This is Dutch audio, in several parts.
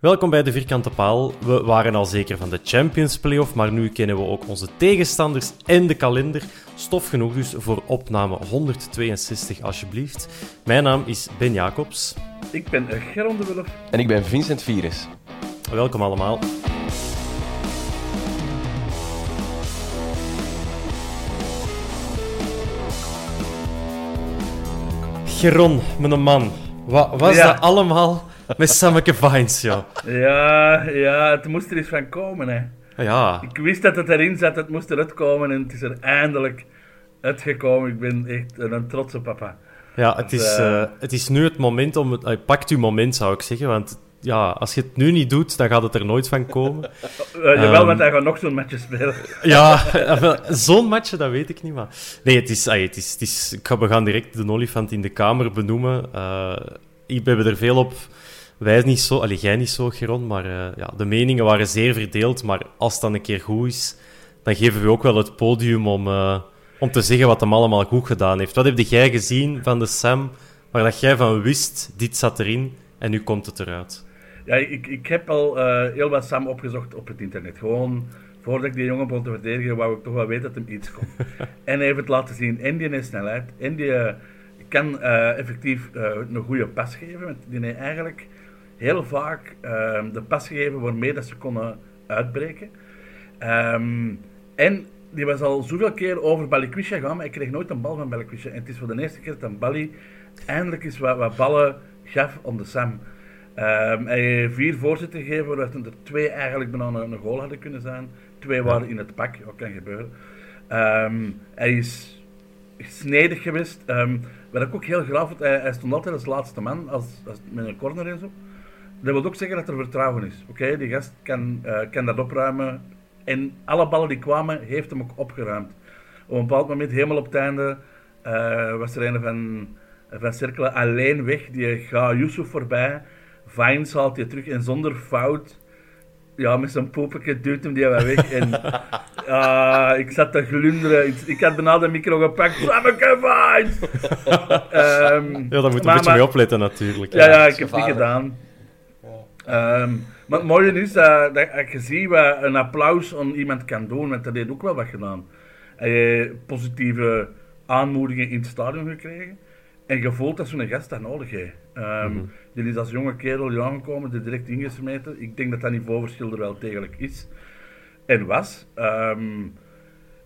Welkom bij de Vierkante Paal. We waren al zeker van de Champions Playoff, maar nu kennen we ook onze tegenstanders en de kalender. Stof genoeg dus voor opname 162 alsjeblieft. Mijn naam is Ben Jacobs. Ik ben Geron de Wulf. En ik ben Vincent Virus. Welkom allemaal. Geron, mijn man. Wat was Ja. dat allemaal met Sammeke Vines, ja? Ja, ja, het moest er eens van komen, hè. Ja, Ik wist dat het erin zat, het moest eruit komen en het is er eindelijk uitgekomen. Ik ben echt een trotse papa. ja het, is, eh, eh, het is nu het moment om... Het, pakt uw moment, zou ik zeggen, want... Ja, als je het nu niet doet, dan gaat het er nooit van komen. Uh, jawel, Ehm. want hij gaat nog zo'n match spelen. Ja, zo'n match, dat weet ik niet, maar... Nee, het is, het is, het is... Ik ga, we gaan direct de olifant in de kamer benoemen. Eh we hebben er veel op... Wij niet zo... Allee, jij niet zo, Geron, maar eh, ja, de meningen waren zeer verdeeld. Maar als het dan een keer goed is, dan geven we ook wel het podium om, eh, om te zeggen wat hem allemaal goed gedaan heeft. Wat heb jij gezien van de Sam, waar dat jij van wist, dit zat erin, en nu komt het eruit? Ja, ik, ik heb al eh, heel wat Sam opgezocht op het internet. Gewoon, voordat ik die jongen begon te verdedigen, wou ik toch wel weten dat hem iets kon. en hij heeft het laten zien. En die heeft snelheid. En die kan effectief een goede pas geven. Want die heeft eigenlijk heel vaak eh, de pas gegeven waarmee dat ze konden uitbreken. Ehm, en die was al zoveel keer over Balikwisha gegaan, maar ik kreeg nooit een bal van Balikwisha. En het is voor de eerste keer dat Bali eindelijk eens wat, wat ballen gaf om de Sam. Ehm, hij heeft vier voorzetten gegeven, waaruit er twee eigenlijk bijna een, een goal hadden kunnen zijn. Twee waren in het pak, wat kan gebeuren. Ehm, hij is snedig geweest. Ehm, wat ik ook heel graag vond, hij, hij stond altijd als laatste man, als, als, met een corner en zo. Dat wil ook zeggen dat er vertrouwen is. Oké, die gast kan, eh, kan dat opruimen. En alle ballen die kwamen, heeft hem ook opgeruimd. Op een bepaald moment, helemaal op het einde, eh, was er een van, van Cirkelen alleen weg. Die gaat Yusuf voorbij. Vines haalt hij terug en zonder fout, ja, met zijn poepetje duwt hem die wel weg. En ah, ik zat te glunderen. Ik, ik had bijna de micro gepakt. Sammeke Vines! Ehm, Ja, daar moet je een beetje maar- mee opletten, natuurlijk. ja, ja, ik heb het niet gedaan. Ehm, maar het mooie is dat, dat dat je ziet wat een applaus aan iemand kan doen, want dat heeft ook wel wat gedaan. Hij heeft positieve aanmoedigingen in het stadion gekregen. En je voelt dat zo'n gast dat nodig heeft. Ehm, Die is als jonge kerel hier aangekomen, die direct ingesmeten. Ik denk dat dat niveauverschil er wel degelijk is. En was. Ehm,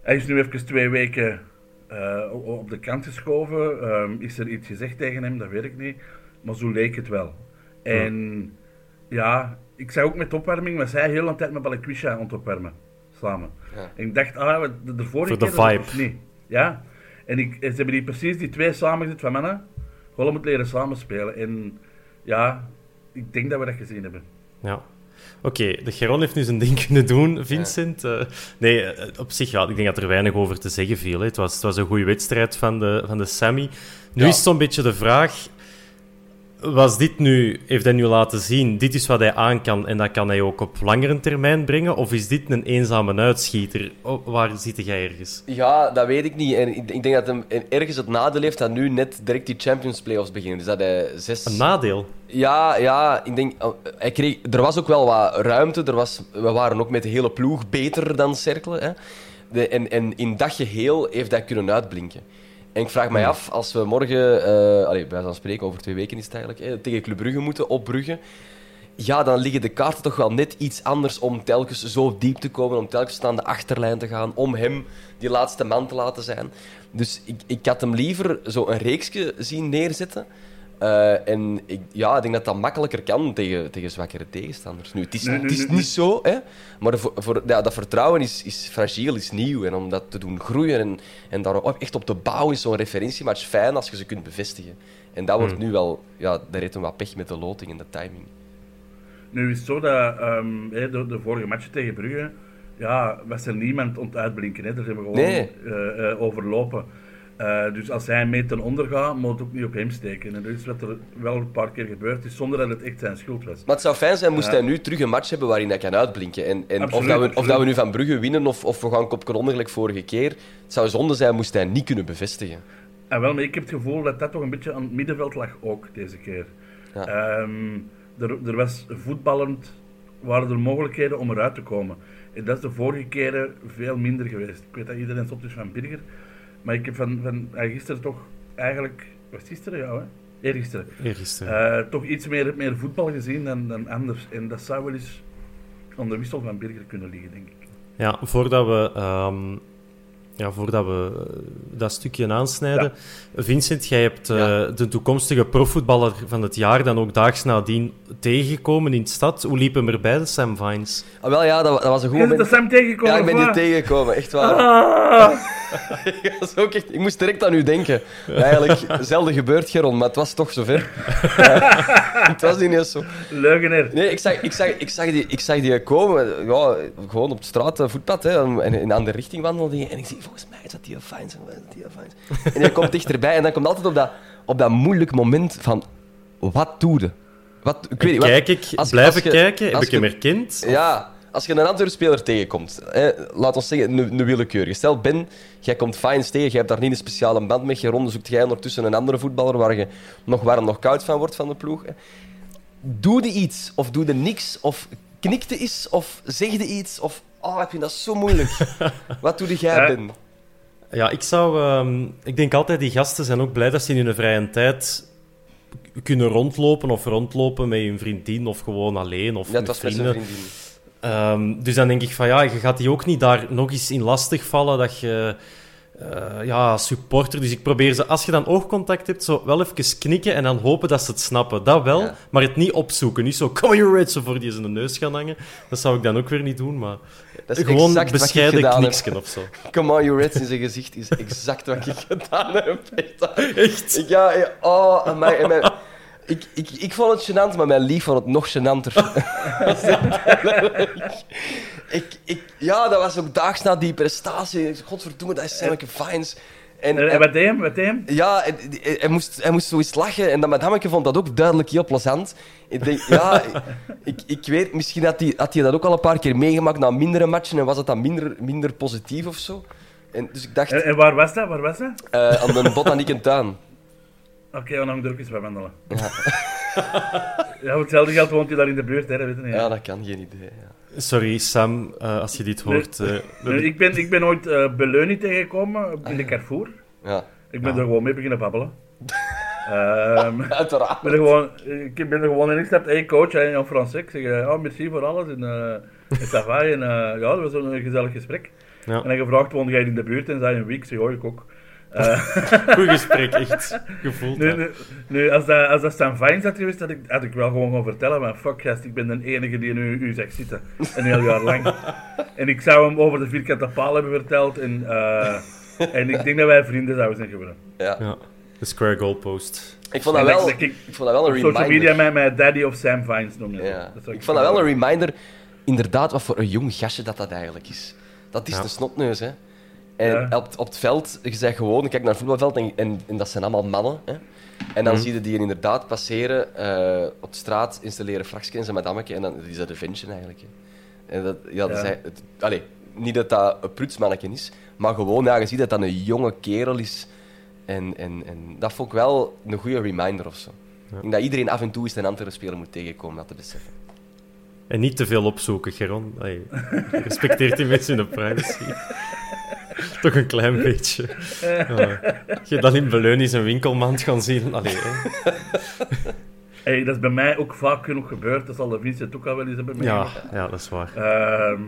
hij is nu even twee weken eh, op de kant geschoven. Is er iets gezegd tegen hem? Dat weet ik niet. Maar zo leek het wel. En ja, ik zei ook met opwarming, was hij heel een tijd met Balikwisha aan het opwarmen. Samen. Ja. En ik dacht, ah, wat- de, de vorige Voor de vibe. niet. Ja. En ik, ze hebben die precies die twee samengezet van mannen. Gewoon moet leren samenspelen. En ja, ik denk dat we dat gezien hebben. Ja. Oké, de Geron heeft nu zijn ding kunnen doen, Vincent. Eh, nee, eh, op zich, ja, ik denk dat er weinig over te zeggen viel. Hè. Het, was, het was een goede wedstrijd van de, van de Sammy. Nu Ja. is het zo'n beetje de vraag... was dit nu, heeft hij nu laten zien, dit is wat hij aan kan en dat kan hij ook op langere termijn brengen? Of is dit een eenzame uitschieter? Oh, waar zit jij ergens? Ja, dat weet ik niet. En ik, ik denk dat hem ergens het nadeel heeft dat nu net direct die Champions Playoffs beginnen. Dus dat hij zes... Een nadeel? Ja, ja, ik denk... oh, Hij kreeg, er was ook wel wat ruimte. Er was, we waren ook met de hele ploeg beter dan. Hè. De, en, en in dat geheel heeft hij kunnen uitblinken. En ik vraag mij af, als we morgen, allee, wij gaan spreken, over twee weken is het eigenlijk, hè, tegen Club Brugge moeten, op Brugge. Ja, dan liggen de kaarten toch wel net iets anders om telkens zo diep te komen, om telkens aan de achterlijn te gaan, om hem die laatste man te laten zijn. Dus ik, ik had hem liever zo een reeksje zien neerzetten. Eh, en ik, ja, ik denk dat dat makkelijker kan tegen, tegen zwakkere tegenstanders. Nu, het is, Nee, nee, het is nee, niet nee. zo, hè, maar voor, voor, ja, dat vertrouwen is, is fragiel, is nieuw. En om dat te doen groeien en, en daar echt op te bouwen, is zo'n referentiematch fijn als je ze kunt bevestigen. En dat wordt nu wel, ja, daar heeft hem wat pech met de loting en de timing. Nu is het zo dat ehm, hè, de, de vorige match tegen Brugge, ja, was er niemand om te uitblinken. Hè. Daar zijn we gewoon Nee. eh, eh, overlopen. Eh, dus als hij een meter onder gaat, moet het ook niet op hem steken. En dat is wat er wel een paar keer gebeurd is, zonder dat het echt zijn schuld was. Maar het zou fijn zijn moest Ja. hij nu terug een match hebben waarin hij kan uitblinken. En, en of, dat we, of dat we nu van Brugge winnen of, of we gaan kopje onder vorige keer. Het zou zonde zijn moest hij niet kunnen bevestigen. En wel, maar ik heb het gevoel dat dat toch een beetje aan het middenveld lag ook deze keer. Ja. Ehm, er, er was voetballend, waren er mogelijkheden om eruit te komen. En dat is de vorige keren veel minder geweest. Ik weet dat iedereen stond dus van Birger. Maar ik heb van, van eh, gisteren toch eigenlijk, was het gisteren? Ja, hè? Eergisteren. Eergisteren. Eh, toch iets meer, meer voetbal gezien dan, dan anders. En dat zou wel eens aan de wissel van Birger kunnen liggen, denk ik. Ja, voordat we, ehm, ja, voordat we eh, dat stukje aansnijden. Vincent, jij hebt eh, Ja. de toekomstige profvoetballer van het jaar dan ook daags nadien tegengekomen in de stad. Hoe liep hem erbij, de Sam Vines? Ah, wel ja, dat, dat was een goed moment. er Sam tegengekomen, Ja, ik ben wat? tegengekomen, echt waar. Ah! Ja, dat is ook echt, ik moest direct aan u denken. Eigenlijk, zelden gebeurd, Geron, maar het was toch zover. het was ineens zo. Leugenaar. Nee, ik zag, ik zag, ik zag, die, ik zag die komen, ja, gewoon op de straat, eh, voetpad, hè, en in een andere richting wandelde. En ik zie, volgens mij is dat die Fines, die Fines. En hij komt dichterbij en dan komt altijd op dat, op dat moeilijk moment van, wat doe je? Wat, ik weet niet, wat- Kijk ik, als- blijven als je- kijken, heb ik hem je- herkend? Ja, als je een Antwerp-speler tegenkomt, hè, laat ons zeggen, een, een willekeurige. Stel, Ben, jij komt Fines tegen, jij hebt daar niet een speciale band mee, Geron, zoekt jij ondertussen een andere voetballer waar je nog warm, nog koud van wordt van de ploeg. hè. Doe je iets, of doe je niks, of knikte iets, of zegde iets, of... Oh, ik vind dat zo moeilijk. Wat doe jij. Ben? Ja, ik zou... ehm, ik denk altijd, die gasten zijn ook blij dat ze in hun vrije tijd kunnen rondlopen of rondlopen met hun vriendin of gewoon alleen of Ja, met was met zijn vrienden. vriendin. Ehm, dus dan denk ik van ja, je gaat die ook niet daar nog eens in lastig vallen dat je eh, ja, supporter. Dus ik probeer ze, als je dan oogcontact hebt, zo wel even knikken en dan hopen dat ze het snappen. Dat wel, Ja. maar het niet opzoeken. Niet zo, come here, Red, zo voor die zijn neus gaan hangen. Dat zou ik dan ook weer niet doen, maar Dat is gewoon exact wat ik bescheiden gedaan heb. kniksken of zo. Come on, you Reds in zijn gezicht is exact wat ik gedaan heb. Echt ja, ja, oh, mijn- ik, ik, ik vond het gênant, maar mijn lief vond het nog gênanter. ik, ik, ja, dat was ook daags na die prestatie. Godverdomme, dat is Samke Fines. En, En, en wat deed hem? Deed hem? ja, en- en- hij moest, hij moest zoiets lachen. En dat madameke vond dat ook duidelijk heel plezant. Ik denk, ja, ik, ik weet, misschien had hij, had hij dat ook al een paar keer meegemaakt na mindere matchen. En was het dan minder, minder positief of zo. En, dus ik dacht, En, en waar was dat? Waar was dat? eh, aan de botanieke tuin. Oké, dan hangt er ook eens bij wandelen. Ja. voor hetzelfde geld woont hij daar in de buurt, hè, dat weet je niet. Ja, dat kan, geen idee. Ja. Sorry, Sam, eh, als je dit hoort. eh, Nee, ik, ben, ik ben ooit uh, Beleunie tegengekomen in de Carrefour. Ja, Ik ben er gewoon mee beginnen babbelen. Ehm, uiteraard. ik ben er gewoon, ik ben er gewoon in gestapt. Hey coach, hey, en Frans. Ik zeg, eh, oh, merci voor alles. En, uh, en ça va. En eh, ja, dat was een gezellig gesprek. Ja. En hij gevraagd, woonde jij in de buurt? En zei een week. Ik zeg, oh, ik ook. Eh, Goed gesprek, echt. Gevoeld. nu, nu, als dat, als dat Stan Vines had geweest, had ik, had ik wel gewoon gaan vertellen. Maar fuck, gast, ik ben de enige die nu u zegt zitten. Een heel jaar lang. En ik zou hem over de vierkante paal hebben verteld. En, eh, en ik denk dat wij vrienden zouden zijn geworden. Ja. Ja, de square goalpost. Ik vond dat wel, ik- ik vond dat wel een Op social media reminder. mij, mij Daddy of Sam Vines noemen. Ja. Dat zou Ik vond dat wel een reminder, inderdaad, wat voor een jong gastje dat dat eigenlijk is. Dat is Ja. de snotneus, hè. En, Ja. op, op het veld, je zegt gewoon, kijk naar het voetbalveld en, en, en dat zijn allemaal mannen. Hè? En dan zie je die inderdaad passeren eh, op straat, installeren fraksje en zijn madammeke en dan is dat de ventje eigenlijk. Hè. En dat, ja, dat Ja. is hij- het, allee, niet dat dat een prutsmannetje is, maar gewoon, ja, je ziet dat dat een jonge kerel is. En, en, en dat vond ik wel een goede reminder of zo. Dat iedereen af en toe eens een andere speler moet tegenkomen, dat te beseffen. En niet te veel opzoeken, Geron. Allee, respecteert die mensen hun privacy. Toch een klein beetje. Ja. Je dan in Beleun eens een winkelmand gaan zien. Allee. Hey, dat is bij mij ook vaak genoeg gebeurd. Dat zal de Vincent ook al wel eens hebben Ja, meegemaakt. ja, dat is waar. Ehm,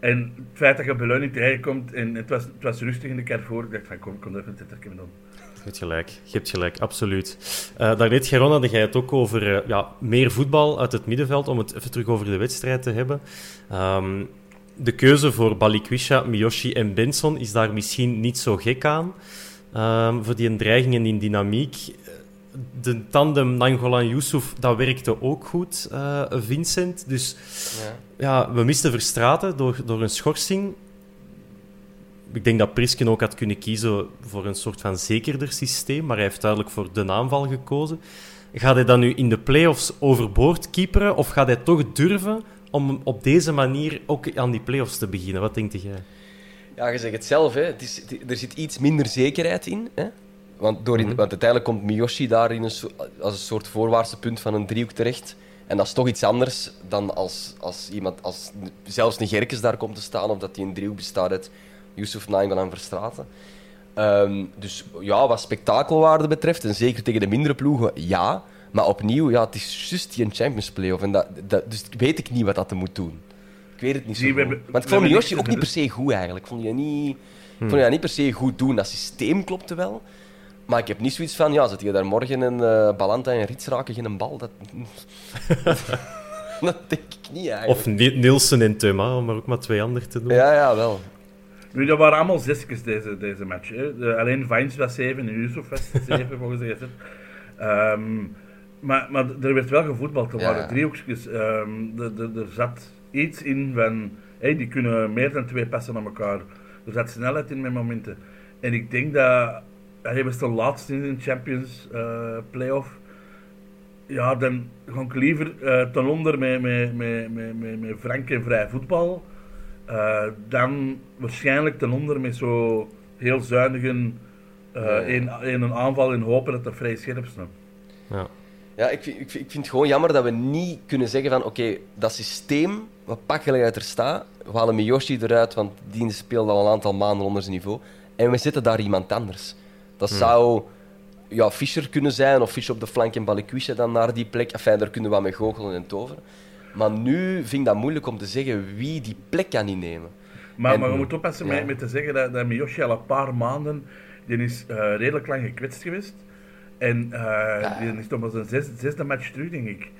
en het feit dat je beleuning tegenkomt en het was, het was rustig in de Carrefour, ik dacht van kom, kom even het dan. Je hebt gelijk, je hebt gelijk, absoluut. Eh daar weet Geron, had jij het ook over eh, ja, meer voetbal uit het middenveld, om het even terug over de wedstrijd te hebben. Ehm, de keuze voor Balikwisha, Miyoshi en Benson is daar misschien niet zo gek aan. Ehm, voor die dreiging en die dynamiek. De tandem Nangolan-Yusuf, dat werkte ook goed, eh, Vincent. Dus Ja. ja, we misten Verstraten door, door een schorsing. Ik denk dat Prisken ook had kunnen kiezen voor een soort van zekerder systeem, maar hij heeft duidelijk voor de aanval gekozen. Gaat hij dan nu in de play-offs overboord keeperen, of gaat hij toch durven om op deze manier ook aan die play-offs te beginnen? Wat denkt jij? Ja, je zegt het zelf, hè. Het is, het- er zit iets minder zekerheid in. Hè? Want, door in, Mhm. want uiteindelijk komt Miyoshi daar in een, als een soort voorwaartse punt van een driehoek terecht. En dat is toch iets anders dan als, als iemand, als zelfs een Gerkes daar komt te staan, of dat die een driehoek bestaat uit Yusuf Nainggolan en Verstraten. Ehm, dus ja, wat spektakelwaarde betreft, en zeker tegen de mindere ploegen, ja. Maar opnieuw, ja, het is juist die een Champions Play-off. En dat, dat, dus weet ik niet wat dat moet doen. Ik weet het niet zo goed. hebben- Want ik vond niks ook niet per se goed eigenlijk. Ik vond je niet, vond je dat niet per se goed doen. Dat systeem klopte wel. Maar ik heb niet zoiets van, ja, zet je daar morgen een eh Balanta en Rits raken geen bal? Dat, dat denk ik niet eigenlijk. Of Ni- Nielsen en Thuma, om er ook maar twee anderen te doen. Ja, ja, wel. Nu, dat waren allemaal zesjes deze, deze match. Hè. De- alleen Vines was 7 en Yusuf was 7 volgens de. Maar, maar er werd wel gevoetbald. Er Ja. waren driehoekjes. Ehm, de- de- er zat iets in van... Hey, die kunnen meer dan twee passen naar elkaar. Er zat snelheid in met momenten. En ik denk dat... Hij was de laatste in de Champions eh playoff. Ja, dan ga ik liever eh ten onder met, met, met, met, met, met frank en vrij voetbal. Eh, dan waarschijnlijk ten onder met zo heel zuinige eh in, in een aanval en hopen dat dat vrij scherp snapt. Ja. Ja, ik, vind- ik, ik vind het gewoon jammer dat we niet kunnen zeggen van oké, dat systeem, wat pakkelijk uit er staat, we halen Miyoshi eruit, want die speelt al een aantal maanden onder zijn niveau, en we zetten daar iemand anders. Dat zou ja, Fischer kunnen zijn, of Fischer op de flank en Balikwisha dan naar die plek. Enfin, daar kunnen we wat mee goochelen en toveren. Maar nu vind ik dat moeilijk om te zeggen wie die plek kan innemen. Maar, En- maar je moet oppassen ja. met, met te zeggen dat, dat Miyoshi al een paar maanden, die is eh, redelijk lang gekwetst geweest. En eh, die is toch maar zijn zes- zesde match terug, denk ik.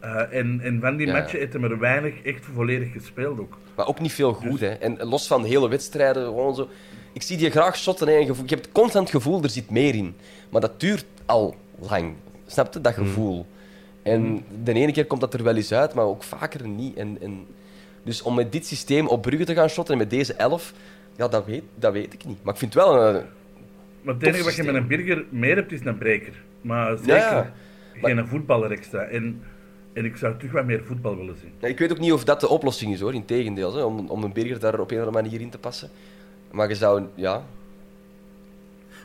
Eh, en, en van die Ja. matchen heeft hij er weinig echt volledig gespeeld ook. Maar ook niet veel goed, hè. En los van de hele wedstrijden, gewoon zo... Ik zie die graag shotten en gevoel. Ik heb het constant gevoel, er zit meer in. Maar dat duurt al lang. Snap je? Dat gevoel. En de ene keer komt dat er wel eens uit, maar ook vaker niet. En, en... Dus om met dit systeem op Brugge te gaan shotten en met deze elf, ja, dat weet, dat weet ik niet. Maar ik vind het wel een... Maar het enige wat je met een burger meer hebt, is een breker. Maar zeker Ja, geen een voetballer extra. En, en ik zou terug wat meer voetbal willen zien. Ja, Ik weet ook niet of dat de oplossing is, hoor. Integendeel, hè, om, om een burger daar op een of andere manier in te passen. Maar je zou... Ja,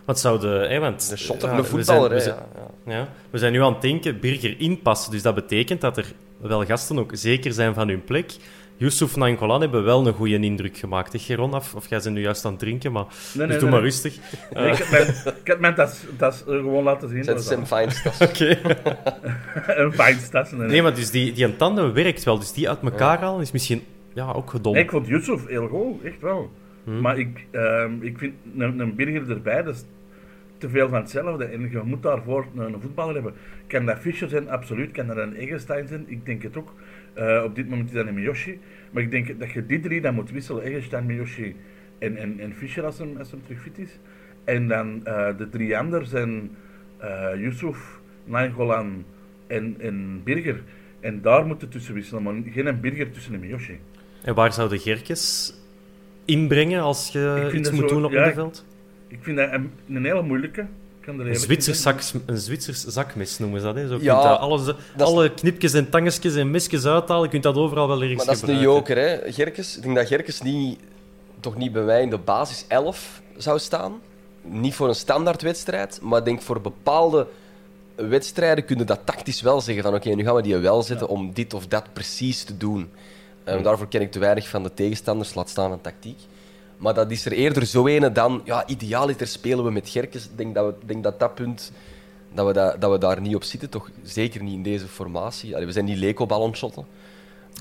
Wat zou de... Hè, want, een shotter, ja, een we voetballer, zijn- we zijn- Ja, ja. Ja, we zijn nu aan het denken, Birger inpassen. Dus dat betekent dat er wel gasten ook zeker zijn van hun plek. Yusuf en Angolan hebben wel een goede indruk gemaakt. Hè, Geron? Of, of jij bent nu juist aan het drinken, maar Nee, dus nee, doe nee. maar rustig. Nee, ik, heb mijn, ik heb mijn tas, tas gewoon laten zien. Zet Dat Sam was Feinstad. Oké. Een fijn tas. Nee, Nee, maar dus die, die een tandem werkt wel. Dus die uit elkaar halen is misschien ja, ook gedom. Ik vond Yusuf heel goed, echt wel. Hm. Maar ik, ehm, ik vind een, een burger erbij, dat is te veel van hetzelfde. En je moet daarvoor een, een voetballer hebben. Kan dat Fischer zijn? Absoluut. Kan dat een Egenstein zijn? Ik denk het ook. Eh, op dit moment is dat een Miyoshi. Maar ik denk dat je die drie dan moet wisselen. Egenstein, Miyoshi en, en, en Fischer als hem, als hem terug fit is. En dan eh, de drie anderen zijn eh Yusuf, Nainggolan en, en Birger. En daar moet je tussen wisselen, maar geen een Birger tussen een Miyoshi. En waar zouden Gerkes inbrengen als je iets moet zo- doen op ja, middenveld? Ik vind dat een, een hele moeilijke. Kan er Een Zwitsers, zak, een zakmes noemen ze dat. Hè? Zo, je Ja, kunt dat alles, alle knipjes en tangetjes en mesjes uithalen. Je kunt dat overal wel ergens Maar dat is een gebruiken. joker, hè, Gerkes. Ik denk dat Gerkes niet, toch niet bij mij in de basis 11 zou staan. Niet voor een standaardwedstrijd, maar ik denk voor bepaalde wedstrijden kun je dat tactisch wel zeggen van oké, nu gaan we die wel zetten om dit of dat precies te doen. Daarvoor ken ik te weinig van de tegenstanders, laat staan van tactiek. Maar dat is er eerder zo ene dan, ja, idealiter spelen we met Gerkes. Ik denk dat we, denk dat dat punt, dat we, dat, dat we daar niet op zitten. Toch zeker niet in deze formatie. Allee, we zijn niet Leko-ballonshotten.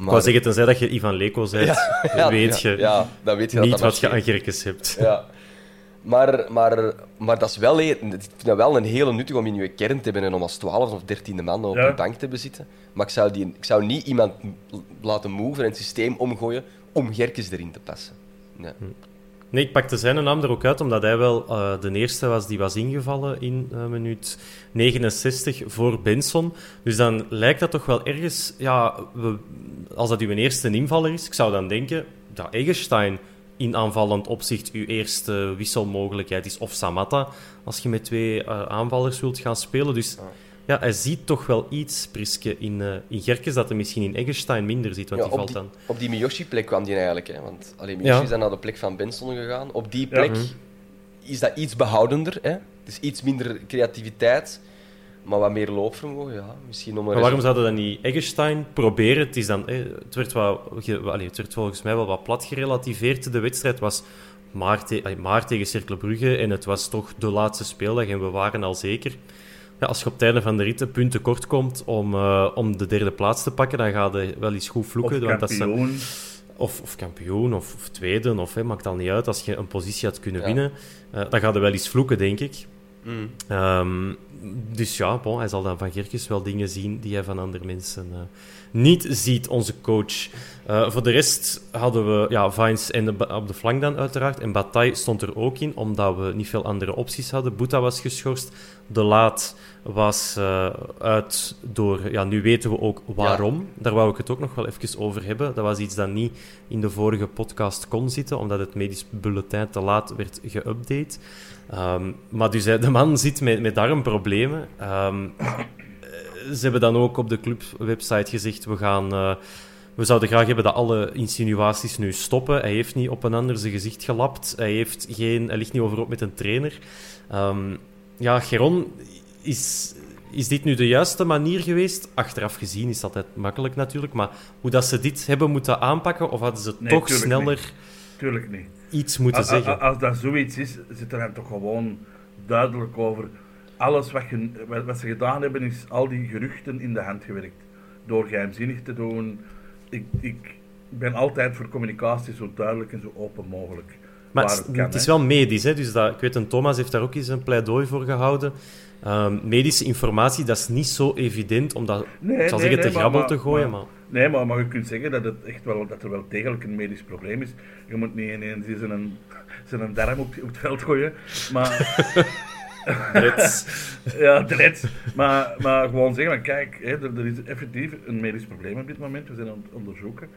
Ik wou zeggen, tenzij dat je Ivan Leko bent, Ja, weet ja, je ja, dan weet je niet dat dat wat je aan Gerkes hebt. ja. Maar, maar, maar dat is wel, een- ik vind dat wel een hele nuttig om in je kern te hebben en om als 12 of 13e man op Ja. je bank te bezitten. Maar ik zou, die, ik zou niet iemand laten moven en het systeem omgooien om Gerkes erin te passen. Nee. Nee, ik pakte zijn naam er ook uit, omdat hij wel eh, de eerste was die was ingevallen in eh, minuut 69 voor Benson. Dus dan lijkt dat toch wel ergens... Ja, we, als dat uw eerste invaller is, ik zou dan denken dat Eggestein in aanvallend opzicht uw eerste wisselmogelijkheid is. Of Samatta, als je met twee eh, aanvallers wilt gaan spelen. Dus ja, hij ziet toch wel iets, Priske, in, eh in Gerkes, dat hij misschien in Eggestein minder ziet, want Ja, die op, valt die, dan... op die Miyoshi-plek kwam die eigenlijk. Hè? Want allee, Miyoshi Ja. is dan naar de plek van Benson gegaan. Op die Ja. plek Mhm. is dat iets behoudender. Hè? Dus iets minder creativiteit, maar wat meer loopvermogen. Ja. Misschien om Maar waarom zouden dan niet Eggestein proberen? Het, is dan, eh, het, werd wel, allee, het werd volgens mij wel wat plat gerelativeerd. De wedstrijd was maar, te- allee, maar tegen Cercle Brugge en het was toch de laatste speeldag en we waren al zeker. Ja, als je op het einde van de rit een punt tekort komt om, eh, om de derde plaats te pakken, dan gaat je wel eens goed Of vloeken. want dat zijn- kampioen. of, of kampioen, of, of tweede, of hè, maakt al niet uit. Als je een positie had kunnen Ja. winnen, eh, dan gaat er wel eens vloeken, denk ik. Mm. Ehm, dus ja, bon, hij zal dan van Gerkes wel dingen zien die hij van andere mensen eh, niet ziet, onze coach. Eh, voor de rest hadden we ja, Vines en de, op de flank dan uiteraard. En Bataille stond er ook in, omdat we niet veel andere opties hadden. Boeta was geschorst. De Laat was eh, uit door... Ja, nu weten we ook waarom. Daar wou ik het ook nog wel even over hebben. Dat was iets dat niet in de vorige podcast kon zitten, omdat het medisch bulletin te laat werd geüpdate. Ehm, maar dus de man zit met, met darmproblemen. Ehm, eh, ze hebben dan ook op de clubwebsite gezegd: we gaan. eh, we zouden graag hebben dat alle insinuaties nu stoppen. Hij heeft niet op een ander zijn gezicht gelapt. Hij, heeft geen, hij ligt niet overop met een trainer. Ehm, ja, Geron, is, is dit nu de juiste manier geweest? Achteraf gezien is dat altijd makkelijk natuurlijk. Maar hoe dat ze dit hebben moeten aanpakken, of hadden ze Nee, toch tuurlijk sneller Tuurlijk niet. iets moeten Als, zeggen? als dat zoiets is, zit er dan toch gewoon duidelijk over. Alles wat, wat, ze gedaan hebben, is al die geruchten in de hand gewerkt. Door geheimzinnig te doen. Ik, ik ben altijd voor communicatie zo duidelijk en zo open mogelijk. Maar het, het kan, het is wel medisch, hè? dus dat, ik weet, en Thomas heeft daar ook eens een pleidooi voor gehouden. Ehm, medische informatie, dat is niet zo evident om dat, Nee, ik zal nee, zeggen, te nee, grabbel maar- te gooien. maar- Maar, Nee, maar, maar je kunt zeggen dat, het echt wel, dat er wel degelijk een medisch probleem is. Je moet niet ineens zijn, zijn darm op, op het veld gooien. Maar, Ja, direct. Maar, maar gewoon zeggen van kijk, hè, er, er is effectief een medisch probleem op dit moment. We zijn aan het onderzoeken.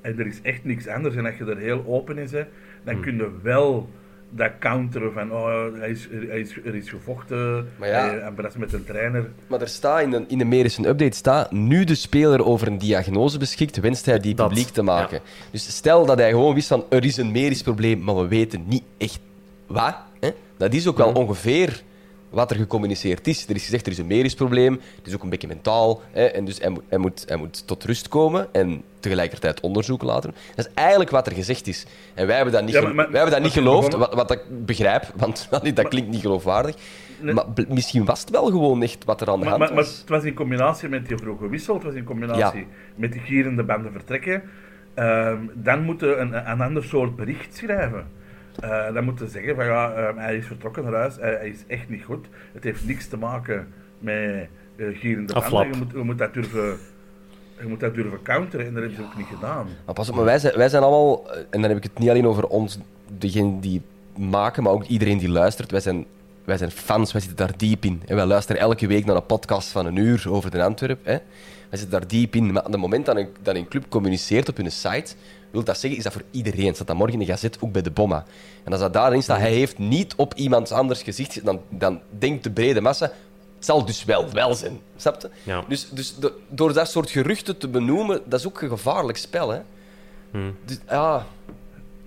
En er is echt niks anders. En als je er heel open in bent, dan Hmm. kun je wel dat counteren van oh, hij is, hij is, er is gevochten. Maar ja. hij, hij brast met een trainer. Maar er staat in de, in de medische update staat, nu de speler over een diagnose beschikt, wenst hij die Dat, publiek te maken. Dus stel dat hij gewoon wist van, er is een medisch probleem, maar we weten niet echt wat. Hè? Dat is ook wel ongeveer wat er gecommuniceerd is. Er is gezegd, er is een medisch probleem, het is ook een beetje mentaal, hè? en dus hij moet, hij, moet, hij moet tot rust komen en tegelijkertijd onderzoek laten. Dat is eigenlijk wat er gezegd is. En wij hebben dat niet, Ja, gel- maar- maar- wij hebben dat niet geloofd, wat, wat ik begrijp, want dat klinkt niet geloofwaardig. Nee. Maar misschien was het wel gewoon echt wat er aan de Maar, hand maar, maar was. het was in combinatie met die vroege wissel, het was in combinatie Ja. met die gierende banden vertrekken. Ehm, dan moeten we een, een ander soort bericht schrijven. Eh, dan moeten we zeggen van ja, ehm, hij is vertrokken naar huis, hij, hij is echt niet goed. Het heeft niks te maken met eh, gierende banden. Je moet, je, moet dat durven, je moet dat durven counteren en dat hebben ze ook niet gedaan. Maar pas op, maar wij zijn, wij zijn allemaal, eh, en dan heb ik het niet alleen over ons, degene die maken, maar ook iedereen die luistert. Wij zijn, wij zijn fans, wij zitten daar diep in. En wij luisteren elke week naar een podcast van een uur over de Antwerp. Hè. wij zitten daar diep in. Maar op het moment dat een, dat een club communiceert op hun site, wil dat zeggen, is dat voor iedereen. Staat dat morgen in de gazet, ook bij de Bomma. En als dat daarin staat, hij heeft niet op iemand anders gezicht, gezet, dan, dan denkt de brede massa, het zal dus wel wel zijn. Snap je? Ja. Dus, dus do- door dat soort geruchten te benoemen, dat is ook een gevaarlijk spel, hè. Dus, ja,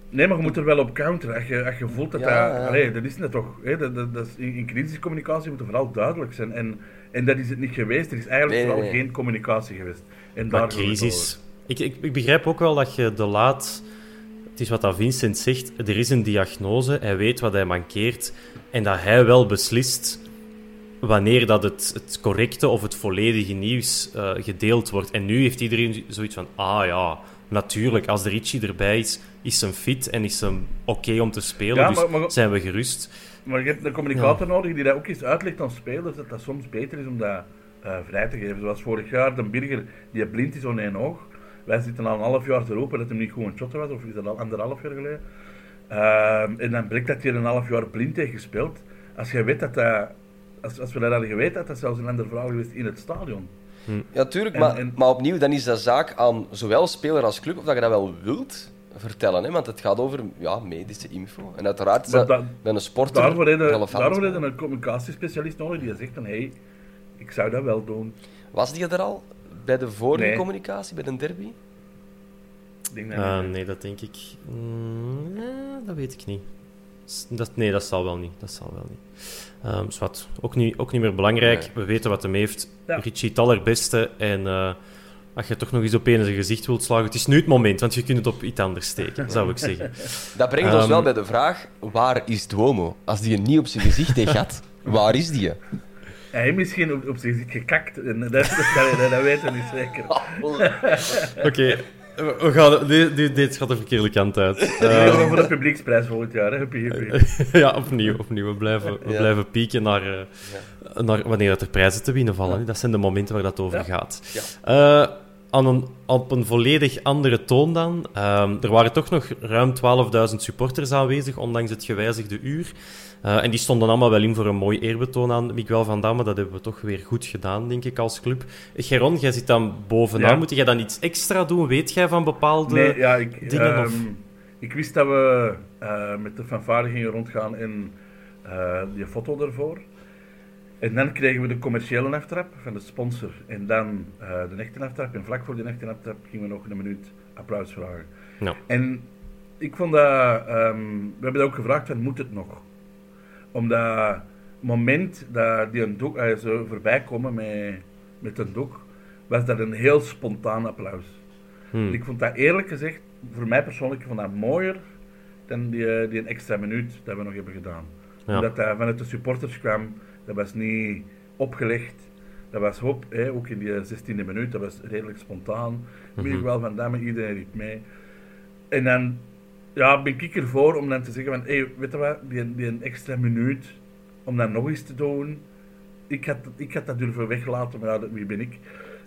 Nee, maar je moet er wel op counteren. Als je, als je voelt dat Ja, dat... ja. Allee, dat is net toch... Hè, dat, dat, dat is, in, in crisiscommunicatie moet er vooral duidelijk zijn. En, en dat is het niet geweest. Er is eigenlijk Nee, nee, vooral nee. geen communicatie geweest. En Maar daar crisis. Ik, ik, ik begrijp ook wel dat je de laat... Het is wat dat Vincent zegt. Er is een diagnose. Hij weet wat hij mankeert. En dat hij wel beslist wanneer dat het, het correcte of het volledige nieuws eh, gedeeld wordt. En nu heeft iedereen zoiets van... Ah ja, natuurlijk. Als de Richie erbij is, is hem fit en is hem oké om te spelen. Ja, dus maar- zijn we gerust. Maar je hebt een communicator nodig die dat ook eens uitlegt aan spelers, dat dat soms beter is om dat eh, vrij te geven. Zoals vorig jaar, de Birger, die blind is aan één oog. Wij zitten al een half jaar te roepen dat hij niet goed een shotter was, of is dat al anderhalf jaar geleden. Ehm, en dan blijkt dat hij een half jaar blind heeft gespeeld. Als je weet dat dat, als, als we dat hadden geweten, had dat zelfs een andere verhaal geweest in het stadion. Ja, tuurlijk, En- maar, en- maar opnieuw, dan is dat zaak aan zowel speler als club of dat je dat wel wilt vertellen. Hè? Want het gaat over ja, medische info. En uiteraard is Maar dat, dat- bij een sporter Daarvoor relevant. daarvoor heb je een communicatiespecialist nodig die zegt van, hé, hey, ik zou dat wel doen. Was die er al bij de vorige Nee. communicatie, bij de derby? Ik denk dat Ah, nee, dat denk ik. Mm, eh, dat weet ik niet. Dat, nee, dat zal wel niet. Dat zal wel niet. Ehm, zwart. Ook, niet. ook niet meer belangrijk. Nee. We weten wat hem heeft. Ja. Richie het allerbeste. En eh, als je toch nog eens op een in zijn gezicht wilt slagen, het is nu het moment, want je kunt het op iets anders steken, zou ik zeggen. Dat brengt ons Ehm. wel bij de vraag, waar is Duomo? Als die niet op zijn gezicht heeft gehad, waar is die? Hij heeft misschien op, op zich zit gekakt, en dat, dat, dat, dat weten we niet zeker. Oké, we we gaan, dit, dit, dit gaat de verkeerde kant uit. We Ehm, gaan voor de publieksprijs volgend jaar, hè. Huppie, huppie. ja, opnieuw, opnieuw. We blijven, we Ja. blijven pieken naar, eh, naar wanneer er prijzen te winnen vallen. Dat zijn de momenten waar dat over Ja. gaat. Ja. Eh, aan een, op een volledig andere toon dan. Ehm, er waren toch nog ruim 12.000 supporters aanwezig, ondanks het gewijzigde uur. Eh, en die stonden allemaal wel in voor een mooi eerbetoon aan Miguel van Damme. Dat hebben we toch weer goed gedaan, denk ik, als club. Geron, jij zit dan bovenaan. Ja. Moet jij dan iets extra doen? Weet jij van bepaalde... Nee, ja, ik, dingen ehm, of- ik wist dat we eh, met de fanfare gingen rondgaan en die foto ervoor. En dan kregen we de commerciële aftrap van de sponsor. En dan eh, de echte aftrap. En vlak voor de echte aftrap gingen we nog een minuut applaus vragen. En ik vond dat... ehm, we hebben dat ook gevraagd, van moet het nog? Omdat moment dat die een doek, eh, zo voorbij komen met, met een doek, was dat een heel spontaan applaus. hmm. En Ik vond dat eerlijk gezegd, voor mij persoonlijk, vond dat mooier dan die, eh, die een extra minuut dat we nog hebben gedaan. Ja. Omdat dat vanuit de supporters kwam, dat was niet opgelegd. Dat was hop, hè, ook in die 16e minuut, dat was redelijk spontaan. Mhm. Ik wel van Damme, iedereen riep mee. En dan ja, ben ik ervoor om dan te zeggen van, hey, weet je wat, die, die een extra minuut, om dat nog eens te doen. Ik had, ik had dat durven weglaten, maar ja, dat- wie ben ik?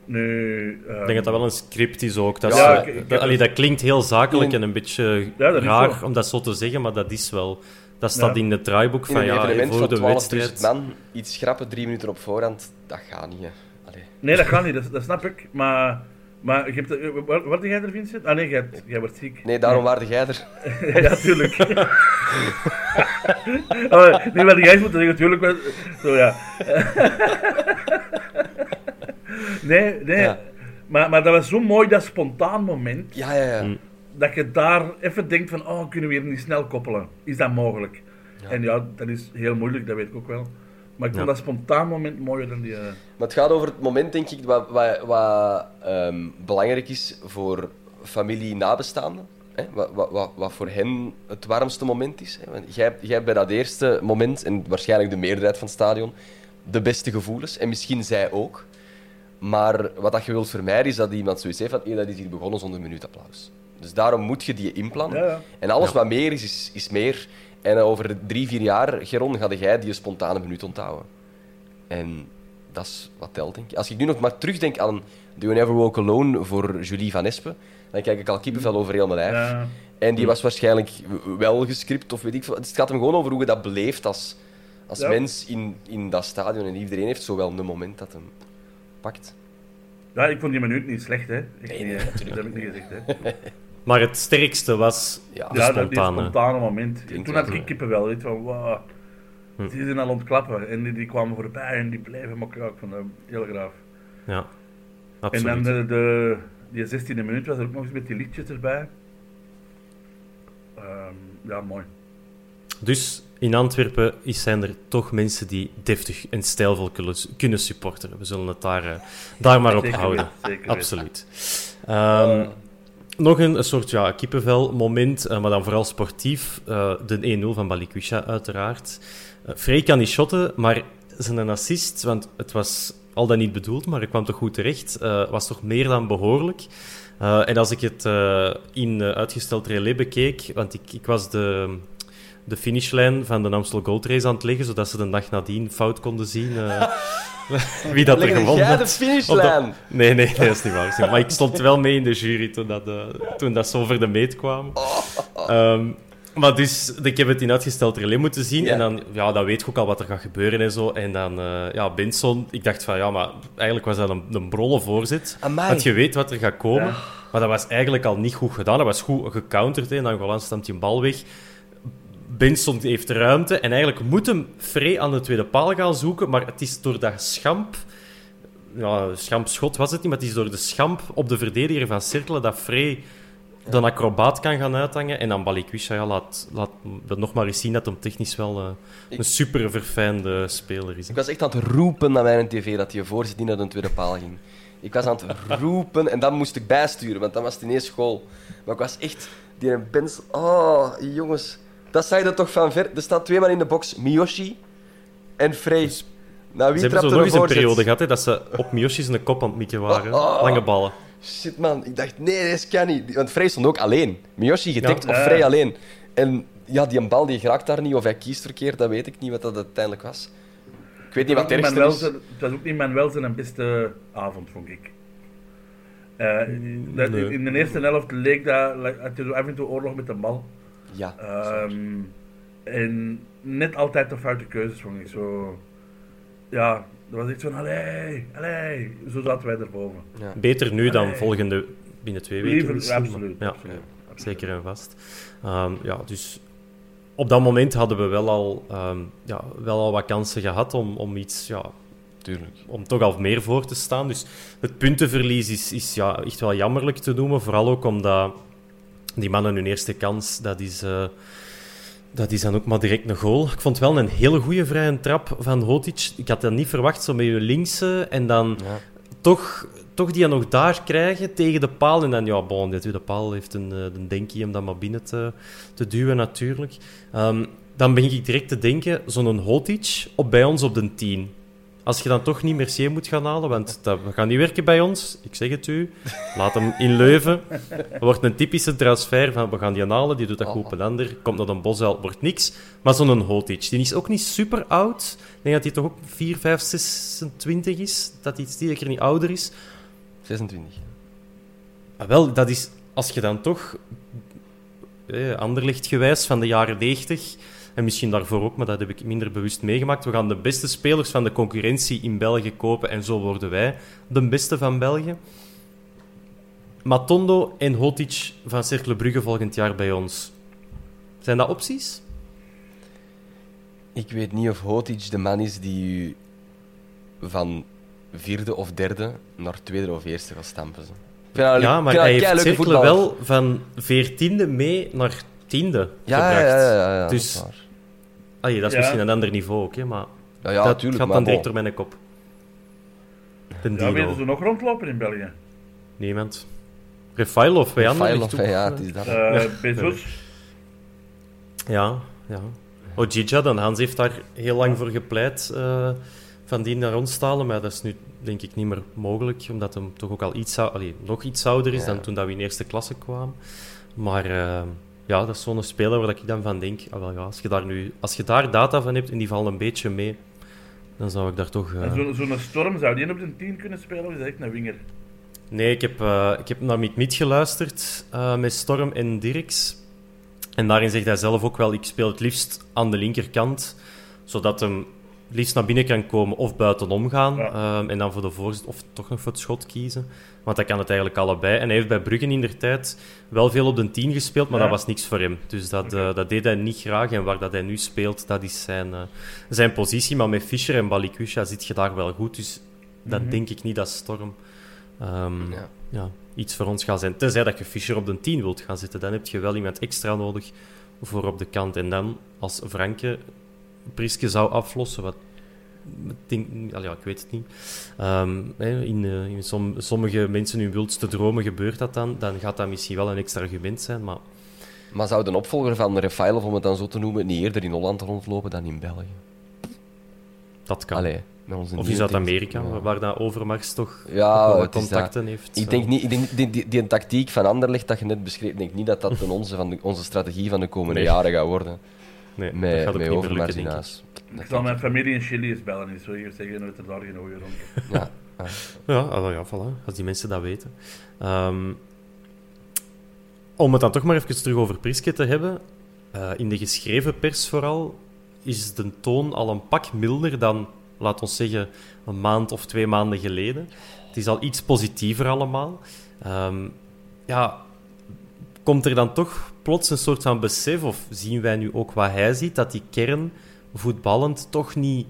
Nu, Ik denk dat dat wel een script is ook. Dat, Ja, is, ik- ik dat, allee, dat klinkt heel zakelijk en een beetje Ja, raar zo. om dat zo te zeggen, maar dat is wel. Dat staat Ja. in het draaiboek In van een ja, voor de 12.000 wedstrijd. man, iets schrappen drie minuten op voorhand, dat gaat niet. Hè. Allee. Nee, dat gaat niet, dat, dat snap ik. Maar, maar je hebt, eh, waar, waar jij er, Vincent? Ah nee, jij, jij wordt ziek. Nee, daarom waarde jij er. ja, tuurlijk. oh, nee, wat jij moet zeggen, tuurlijk. wel- Zo ja. nee, nee. Ja. Maar, maar dat was zo mooi, dat spontaan moment. Ja, ja, ja. Mm. Dat je daar even denkt van, oh, kunnen we hier niet snel koppelen? Is dat mogelijk? En ja, dat is heel moeilijk, dat weet ik ook wel. Maar ik vond Ja. dat spontaan moment mooier dan die... eh, Maar het gaat over het moment, denk ik, wat, wat, wat ehm, belangrijk is voor familie nabestaanden. Hè? Wat, wat, wat, voor hen het warmste moment is. Hè? Want jij, jij hebt bij dat eerste moment, en waarschijnlijk de meerderheid van het stadion, de beste gevoelens. En misschien zij ook. Maar wat dat je wilt vermijden, is dat iemand zoiets heeft van "Hé, dat is hier begonnen zonder minuutapplaus. Dus daarom moet je die inplannen. Ja, ja. En alles wat meer is, is, is meer. En over drie, vier jaar, Geron, ga jij die spontane minuut onthouden. En dat is wat telt, denk ik. Als ik nu nog maar terugdenk aan Do You Never Walk Alone voor Julie Van Espen, dan kijk ik al kippenvel over heel mijn lijf. ja. En die was waarschijnlijk wel gescript, of weet ik veel. Het gaat hem gewoon over hoe je dat beleeft als, als Ja. mens in, in dat stadion. En iedereen heeft zo wel een moment dat hem pakt. Ja, ik vond die minuut niet slecht, hè. Echt Nee, nee, Dat heb ik niet gezegd, hè. Maar het sterkste was Ja. de ja, dat die spontane. spontane moment. Toen had ik kippen wel, weet je, van wow. Hm. Die zijn al ontklappen en die, die kwamen voorbij en die bleven maar ik vond dat heel graaf. Ja, En absoluut. dan de, de, die 16e minuut was er ook nog eens met die liedjes erbij. Ehm, ja, mooi. Dus in Antwerpen is- zijn er toch mensen die deftig en stijlvol kunnen, kunnen supporteren. We zullen het daar, eh, daar maar op Zeker houden. weten, zeker. Absoluut. Ehm, nog een, een soort ja, kippenvel-moment, eh, maar dan vooral sportief. Eh, de 1-0 van Balikwisha, uiteraard. Uh, Frey kan niet shotten, maar zijn assist, want het was al dan niet bedoeld, maar het kwam toch goed terecht, eh, was toch meer dan behoorlijk. Eh, en als ik het eh, in eh, uitgesteld relais bekeek, want ik, ik was de, de finishlijn van de Amstel Gold Race aan het leggen, zodat ze de dag nadien fout konden zien eh, wie dat er gewonnen jij de had. finishlijn? Dat- Nee, nee, nee, dat is niet waar. dat. Maar ik stond wel mee in de jury toen dat, eh, toen dat zo over de meet kwam. Ehm, maar dus, ik heb het in uitgesteld relais moeten zien. En dan, ja, dan weet je ook al wat er gaat gebeuren en zo. En dan, eh, ja, Benson, ik dacht van, ja, maar eigenlijk was dat een, een brolle voorzet. Amai. Want je weet wat er gaat komen. Ja. Maar dat was eigenlijk al niet goed gedaan. Dat was goed gecounterd. Hè. En dan Golan stamt die bal weg. Benson heeft ruimte. En eigenlijk moet hem Frey aan de tweede paal gaan zoeken. Maar het is door dat schamp... Ja, schampschot was het niet, maar het is door de schamp op de verdediger van Cirkelen dat Frey de acrobaat kan gaan uithangen. En dan Balikwisha, ja, laat, laat nog maar eens zien dat hem technisch wel eh, Ik- een super verfijnde speler is. hè. Ik was echt aan het roepen naar mijn tv dat je voorzet niet naar de tweede paal ging. Ik was aan het roepen en dan moest ik bijsturen, want dan was het ineens school. Maar ik was echt... Die Benz... Oh, jongens. Dat zag je er toch van ver. Er staan twee man in de box. Miyoshi en Frey. Nou, wie Ze hebben trapte zo nog een eens een periode gehad hè, dat ze op Miyoshi zijn kop aan het mikken waren. Oh, oh. Lange ballen. Shit, man. Ik dacht, nee, dat kan niet. Want Frey stond ook alleen. Miyoshi gedekt Ja. of. Frey alleen. En ja, die bal die geraakt daar niet, of hij kiest verkeerd, dat weet ik niet wat dat uiteindelijk was. Ik weet niet wat het Het was ook ergste niet is. Zijn- het was ook niet Manuel zijn beste avond, vond ik. Eh, dat- nee. In de eerste helft leek dat, had je zo af en toe oorlog met de bal. Ja. Ehm, en net altijd de foute keuzes, vond ik. Zo, ja, dat was echt van, allee, allee. Zo zaten wij erboven. ja. Beter nu dan Allee. volgende binnen twee weken. Liever, misschien, maar- absoluut. Ja, absoluut, absoluut. zeker en vast. Ehm, ja, dus op dat moment hadden we wel al, ehm, ja, wel al wat kansen gehad om, om iets, ja, Tuurlijk. om toch al meer voor te staan. Dus het puntenverlies is, is ja, echt wel jammerlijk te noemen. Vooral ook omdat die mannen hun eerste kans, dat is, eh, dat is dan ook maar direct een goal. Ik vond wel een hele goede vrije trap van Hotic. Ik had dat niet verwacht, zo met je linkse. En dan Ja. toch, toch die nog daar krijgen tegen de paal. En dan, ja, bon, de paal heeft een, eh, een denkie om dat maar binnen te, te duwen, natuurlijk. Ehm, dan begin ik direct te denken, zo'n Hotic op bij ons op de 10. Als je dan toch niet Mercier moet gaan halen, want dat gaat niet werken bij ons, ik zeg het u, laat hem in Leuven. Dat wordt een typische transfer van we gaan die halen, die doet dat goed ander, komt naar een Bosuil, wordt niks. Maar zo'n Hotic, die is ook niet super oud. Ik denk dat hij toch ook 4, 5, 26 is, dat hij zeker niet ouder is. 26. Ah, wel, dat is als je dan toch eh, anderlicht gewijs van de jaren 90 en misschien daarvoor ook, maar dat heb ik minder bewust meegemaakt. We gaan de beste spelers van de concurrentie in België kopen en zo worden wij de beste van België. Matondo en Hotic van Cercle Brugge volgend jaar bij ons. Zijn dat opties? Ik weet niet of Hotic de man is die u van vierde of derde naar tweede of eerste gaat stampen. Ja, maar hij heeft Cercle wel van veertiende mee naar tiende Ja, ja, gebracht. ja, ja, ja, Dus- dat is. Allee, dat is Ja. misschien een ander niveau ook, hè, maar Ja, ja, dat tuurlijk, gaat maar dan direct door mijn kop. De Ja, weten ze nog rondlopen in België? Niemand. Refailov bij Anderlecht ja, het is dat. Eh Bezos, Ja, ja. Ojija, dan Hans heeft daar heel lang voor gepleit eh, van die naar ons te halen, maar dat is nu denk ik niet meer mogelijk, omdat hem toch ook al iets, allee, nog iets ouder is Ja. dan toen dat we in eerste klasse kwamen. Maar eh, ja, dat is zo'n speler waar ik dan van denk, ah, wel, ja, als, je daar nu, als je daar data van hebt en die vallen een beetje mee, dan zou ik daar toch... eh, en zo- zo'n storm, zou die op de 10 kunnen spelen of is dat echt een winger? Nee, ik heb, eh, ik heb naar Mick Miet geluisterd eh, met Storm en Dirks. En daarin zegt hij zelf ook wel, ik speel het liefst aan de linkerkant, zodat hem liefst naar binnen kan komen of buitenom gaan. Ja. ehm, en dan voor de voorzet of toch nog voor het schot kiezen. Want hij kan het eigenlijk allebei. En hij heeft bij Bruggen in der tijd wel veel op de 10 gespeeld, maar Ja. dat was niks voor hem. Dus dat, eh, dat deed hij niet graag. En waar dat hij nu speelt, dat is zijn, eh, zijn positie. Maar met Fischer en Balikwisha zit je daar wel goed. Dus dat denk ik niet dat Storm ehm, Ja. ja, iets voor ons gaat zijn. Tenzij dat je Fischer op de 10 wilt gaan zitten. Dan heb je wel iemand extra nodig voor op de kant. En dan, als Franke Priske zou aflossen, wat ik denk, al ja, ik weet het niet. Ehm, in eh, in som- sommige mensen hun wildste dromen gebeurt dat dan. Dan gaat dat misschien wel een extra argument zijn. Maar Maar zou de opvolger van Refailov, om het dan zo te noemen, niet eerder in Holland rondlopen dan in België? dat kan. Allee, of in Zuid-Amerika, waar, dat Overmars toch Ja, contacten heeft. Ik denk niet, ik denk, die, die, die tactiek van Anderlecht dat je net beschreef, ik denk niet dat dat onze, van de, onze strategie van de komende Nee. jaren gaat worden. Nee, dat Met, gaat ook met niet meer Overmars lukken, in denk ik. zal mijn familie in Chili eens bellen. Ik zou hier zeggen dat er daar geen rond is. Ja. Ja, ah, ja, voilà. Als die mensen dat weten. Ehm, om het dan toch maar even terug over Priske te hebben. eh, in de geschreven pers vooral is de toon al een pak milder dan, laat ons zeggen, een maand of twee maanden geleden. Het is al iets positiever allemaal. Ehm, ja, komt er dan toch plots een soort van besef, of zien wij nu ook wat hij ziet, dat die kern voetballend toch niet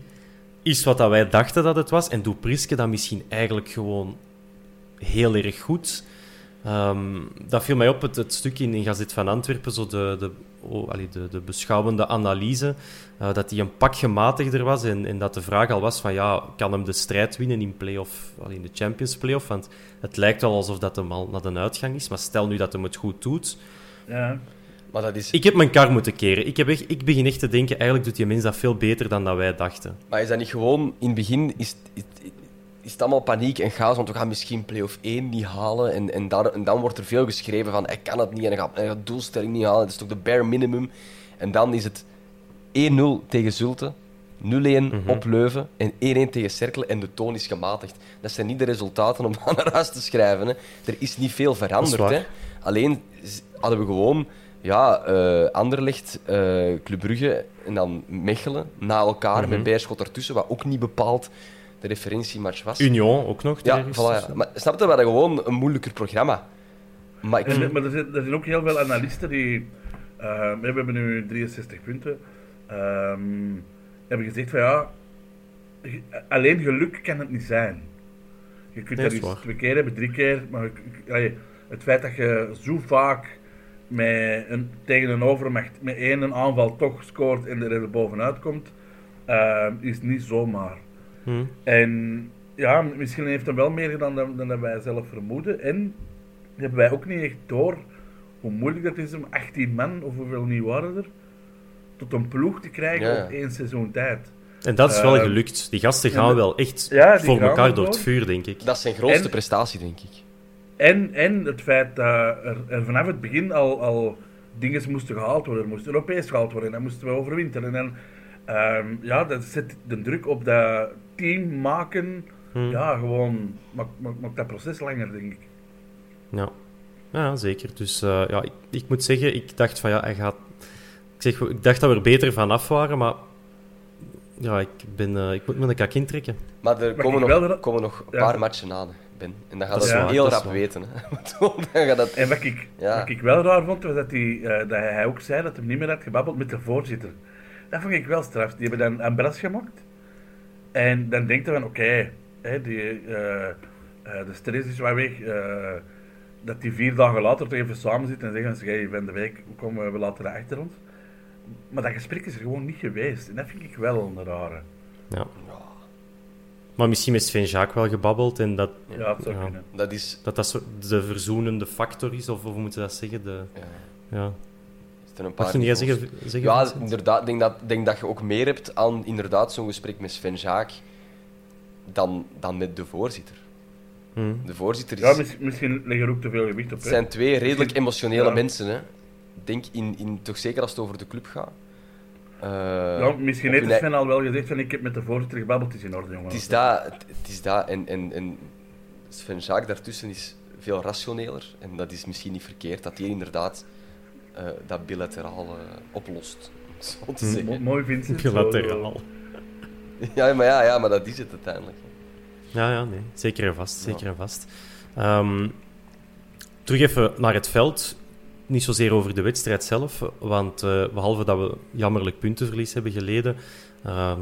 is wat dat wij dachten dat het was. En doet Priske dat misschien eigenlijk gewoon heel erg goed. Ehm, dat viel mij op, het, het stuk in, in Gazet van Antwerpen, zo de, de, oh, allee, de, de beschouwende analyse, eh, dat hij een pak gematigder was en, en dat de vraag al was van, ja, kan hem de strijd winnen in, play-off, allee, in de Champions Playoff? Want het lijkt wel alsof dat hem al naar de uitgang is, maar stel nu dat hem het goed doet. Ja. Maar dat is, Ik heb mijn kar moeten keren. Ik, heb echt, ik begin echt te denken, eigenlijk doet die mens dat veel beter dan dat wij dachten. maar is dat niet gewoon, in het begin is, is, het allemaal paniek en chaos, want we gaan misschien play-off 1 niet halen. En, en, daar, en dan wordt er veel geschreven van, hij kan het niet en hij gaat, hij gaat de doelstelling niet halen. Het is toch de bare minimum. En dan is het 1-0 tegen Zulte, 0-1 op Leuven en 1-1 tegen Cerkelen en de toon is gematigd. Dat zijn niet de resultaten om aan naar huis te schrijven. Hè. Er is niet veel veranderd. Hè. Alleen hadden we gewoon ja, eh, Anderlecht, eh Club Brugge en dan Mechelen na elkaar met Beerschot ertussen, wat ook niet bepaald de referentiematch was. Union ook nog. ja, voilà, ja. Maar snap je, we hadden gewoon een moeilijker programma. Maar ik En, maar er zijn, er zijn ook heel veel analisten die. eh, we hebben nu 63 punten. ehm, hebben gezegd van ja. Alleen geluk kan het niet zijn. Je kunt Nee, dat waar. twee keer hebben, drie keer. Maar je- het feit dat je zo vaak met een, tegen een overmacht met één aanval toch scoort en er bovenuit komt, eh, is niet zomaar. Hm. En ja, misschien heeft hij wel meer gedaan dan, dan dat wij zelf vermoeden. En hebben wij ook niet echt door hoe moeilijk dat is om 18 man, of hoeveel niet waren er, tot een ploeg te krijgen Ja, op één seizoen tijd. En dat is wel Ehm, gelukt. Die gasten gaan wel echt Ja, voor elkaar door het vuur, denk ik. Dat is zijn grootste En- prestatie, denk ik. En, en het feit dat er, er vanaf het begin al, al dingen moesten gehaald worden. Er moest Europees gehaald worden. En dan moesten we overwinteren. En ehm, ja, dat zet de druk op dat team maken. Hm. Ja, gewoon maakt, dat proces langer, denk ik. Ja, ja zeker. Dus eh, ja, ik, ik moet zeggen, ik dacht van ja, hij gaat. Ik, zeg, ik dacht dat we er beter van af waren, maar ja, ik, ben, eh, ik moet me een kak intrekken. Maar er komen nog, wel komen nog een Ja. paar matchen aan, Ben. En dan gaat Dat dat, heel dat rap weten. Hè. dan gaat dat... En wat ik, Ja. wat ik wel raar vond, was dat, hij, eh, dat hij ook zei dat hij niet meer had gebabbeld met de voorzitter. Dat vond ik wel straf. Die hebben dan een bras gemaakt. En dan denkt hij van, oké, hè, die, eh, eh, de stress is wel weg. eh, dat die vier dagen later toch even samen zitten en zeggen ze, hey, van de week komen we, dat achter ons. Maar dat gesprek is er gewoon niet geweest. En dat vind ik wel een rare. Ja. Maar misschien is Sven Jacques wel gebabbeld en dat Ja, het zou Ja. kunnen. Dat is... dat, dat de verzoenende factor is, of hoe moeten we dat zeggen? De, Ja, ja. Is er een paar Mag je niet niveaus. zeggen, zeggen Ja, Vincent? inderdaad. Ik denk dat, denk dat je ook meer hebt aan inderdaad zo'n gesprek met Sven Jaak dan, dan met de voorzitter. Hm. De voorzitter is... Ja, mis- misschien ligt er ook te veel gewicht op. Het hè. zijn twee redelijk emotionele Ja. mensen, hè. Ik denk in, in, toch zeker als het over de club gaat. Eh, Ja, misschien heeft Sven al wel gezegd van ik heb met de voorzitter gebabbeld, het is in orde, jongen. Het is dat, het, het is dat en, en, en Sven Jaak daartussen is veel rationeler. En dat is misschien niet verkeerd, dat hij inderdaad eh, dat bilateraal eh, oplost. om het Zo te zeggen. Mo- mooi Vincent. zo- Bilateraal. Ja, maar, ja, ja, maar dat is het uiteindelijk. Ja, ja, nee. Zeker en vast. Zeker en vast. Ehm, terug even naar het veld. Niet zozeer over de wedstrijd zelf, want eh, behalve dat we jammerlijk puntenverlies hebben geleden ehm,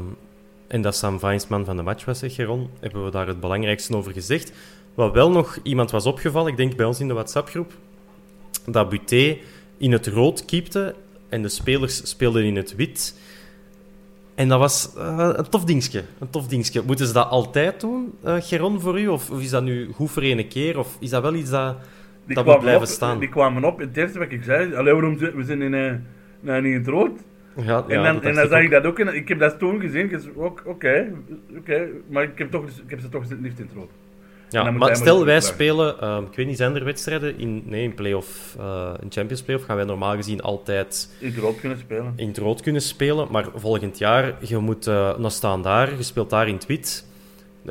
en dat Sam Vainsman van de match was, zeg Geron, hebben we daar het belangrijkste over gezegd. Wat wel nog iemand was opgevallen, ik denk bij ons in de WhatsApp-groep, dat Buté in het rood keepte en de spelers speelden in het wit. En dat was eh, een tof dingetje. Een tof dingetje. Moeten ze dat altijd doen, eh, Geron, voor u? Of, of is dat nu goed voor ene keer? Of is dat wel iets dat, Die dat moet blijven op, staan? die kwamen op. Het eerste wat ik zei, allee, waarom we zijn in, uh, nou, niet in het rood? Ja, en dan, en dan zag ik dat ook. En ik heb dat toen gezien. Oké, oké, maar ik heb, toch, ik heb ze toch liefst in het rood. En Ja, dan moet maar stel, wij spelen, ehm, ik weet niet, zijn er wedstrijden in, nee, in playoff, eh in Champions Playoff gaan wij normaal gezien altijd In het rood kunnen spelen. in het rood kunnen spelen, maar volgend jaar, je moet uh, nog staan daar, je speelt daar in het wit.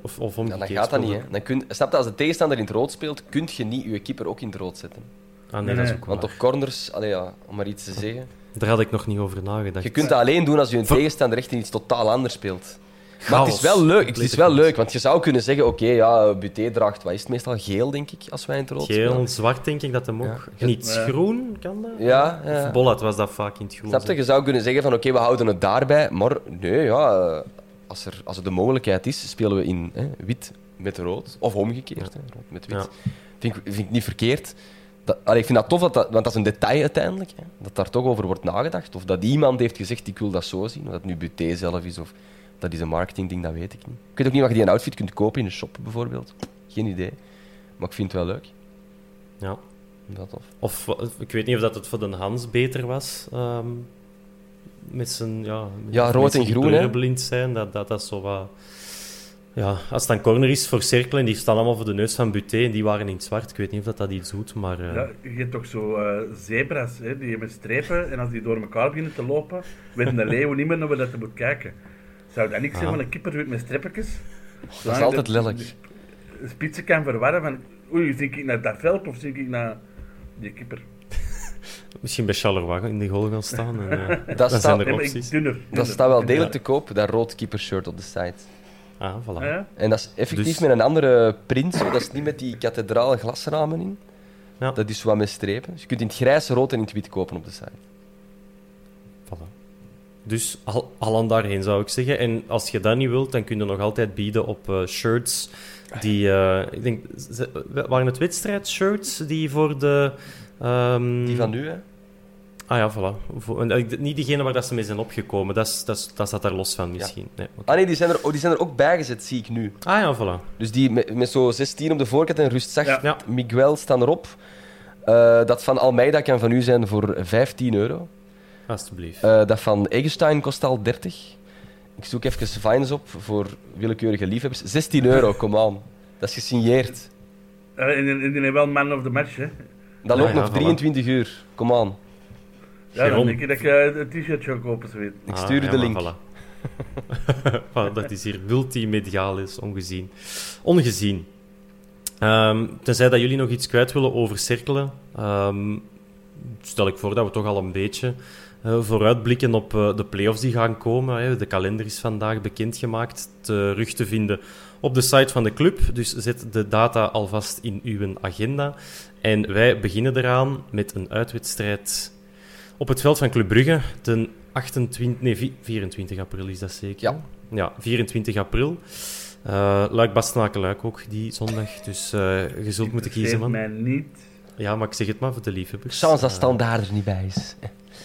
Of, of Ja, dan gaat dat niet. Hè. Dan kun, snap je, als de tegenstander in het rood speelt, kun je niet je keeper ook in het rood zetten. Ah, nee, Nee, dat is ook Want op corners, allee, ja, om maar iets te zeggen. Daar had ik nog niet over nagedacht. Je kunt dat alleen doen als je een Ver- tegenstander echt in iets totaal anders speelt. Maar het is wel leuk. Het is wel leuk, want je zou kunnen zeggen: oké, ja, Buté draagt, wat is het meestal? Geel, denk ik, als wij in het rood Geel, spelen. zwart denk ik dat hem ook. Ja. Niet Ja. groen, kan dat? Ja, ja. Of Bollet was dat vaak in het groen. Snap je? Je zou kunnen zeggen: van oké, we houden het daarbij. Maar nee, ja, als er, als er de mogelijkheid is, spelen we in hè, wit met rood. Of omgekeerd, hè, rood met wit. Ja. Vind, ik, vind ik niet verkeerd. Dat, allee, ik vind dat tof, dat dat, want dat is een detail uiteindelijk. Hè, dat daar toch over wordt nagedacht. Of dat iemand heeft gezegd: ik wil dat zo zien. Of dat het nu Buté zelf is of dat is een marketingding, dat weet ik niet. Ik weet ook niet wat je die een outfit kunt kopen in een shop bijvoorbeeld. Geen idee. Maar ik vind het wel leuk. Ja. Dat tof. Of eh, ik weet niet of dat het voor de Hans beter was. ehm, met zijn. Ja, met Ja, of rood en groen, hè? zijn. Dat, dat, dat is zo wat. Ja, als het dan corner is voor cirkelen, die staan allemaal voor de neus van Buté en die waren in het zwart. Ik weet niet of dat, dat iets doet, maar. eh, Ja, je hebt toch zo eh, zebra's, hè, die met strepen, en als die door elkaar beginnen te lopen, weten de leeuwen niet meer naar waar dat moet kijken. Zou dat niet zijn van een kipper met streepjes? Dat is altijd lelijk. De spitsen kan verwarren van, oei, zie ik naar dat veld of zie ik naar die kipper? Misschien bij Charleroi in de goal gaan staan. En, eh, Dat dan staat- zijn er opties. dunner, Dat staat wel degelijk te koop, dat rood keepershirt op de site. Ah, voilà. Ah, ja? En dat is effectief Dus- met een andere print, zo. dat is niet met die kathedrale glasramen in. Ja. Dat is wat met strepen. Dus je kunt in het grijs, rood en in het wit kopen op de site. Dus al, aan daarheen zou ik zeggen. En als je dat niet wilt, dan kun je nog altijd bieden op eh, shirts. Die, eh, ik denk, waren het wedstrijdshirts die voor de. ehm, Die van nu, hè? Ah ja, voilà. Voor, en, eh, niet diegene waar dat ze mee zijn opgekomen. Dat, is, dat, is, dat staat daar los van misschien. Nee. Ah nee, die zijn, er, oh, die zijn er ook bijgezet, zie ik nu. Ah ja, voilà. Dus die met, met zo 16 op de voorkant en rustzacht Ja. Ja. Miguel staan erop. Dat van Almeida kan van u zijn voor 15 euro. Alsjeblieft. Eh, dat van Eggestein kost al 30. Ik zoek even fines op voor willekeurige liefhebbers. 16 euro, kom aan. Dat is gesigneerd. Eh, en, en die wel man of the match, hè. Dat loopt ja, nog voilà. 23 uur. Kom aan. Ja, dan denk ik dat ik eh, een t-shirt ga kopen, weet. Ik Ah, stuur ja, de link. voilà. Dat is hier multimediaal is, ongezien. Ongezien. Ehm, tenzij dat jullie nog iets kwijt willen over cirkelen, ehm, stel ik voor dat we toch al een beetje vooruitblikken op eh, de play-offs die gaan komen. Hè. De kalender is vandaag bekendgemaakt, terug te vinden op de site van de club. Dus zet de data alvast in uw agenda. En wij beginnen eraan met een uitwedstrijd op het veld van Club Brugge. De 28, nee, vi- 24 april is dat zeker. Ja. Ja, 24 april. Eh Luik Bastenaken Luik ook die zondag. Dus eh, je zult moeten kiezen, man. mij niet. Ja, maar ik zeg het maar voor de liefhebbers. Chance dat standaard er niet bij is.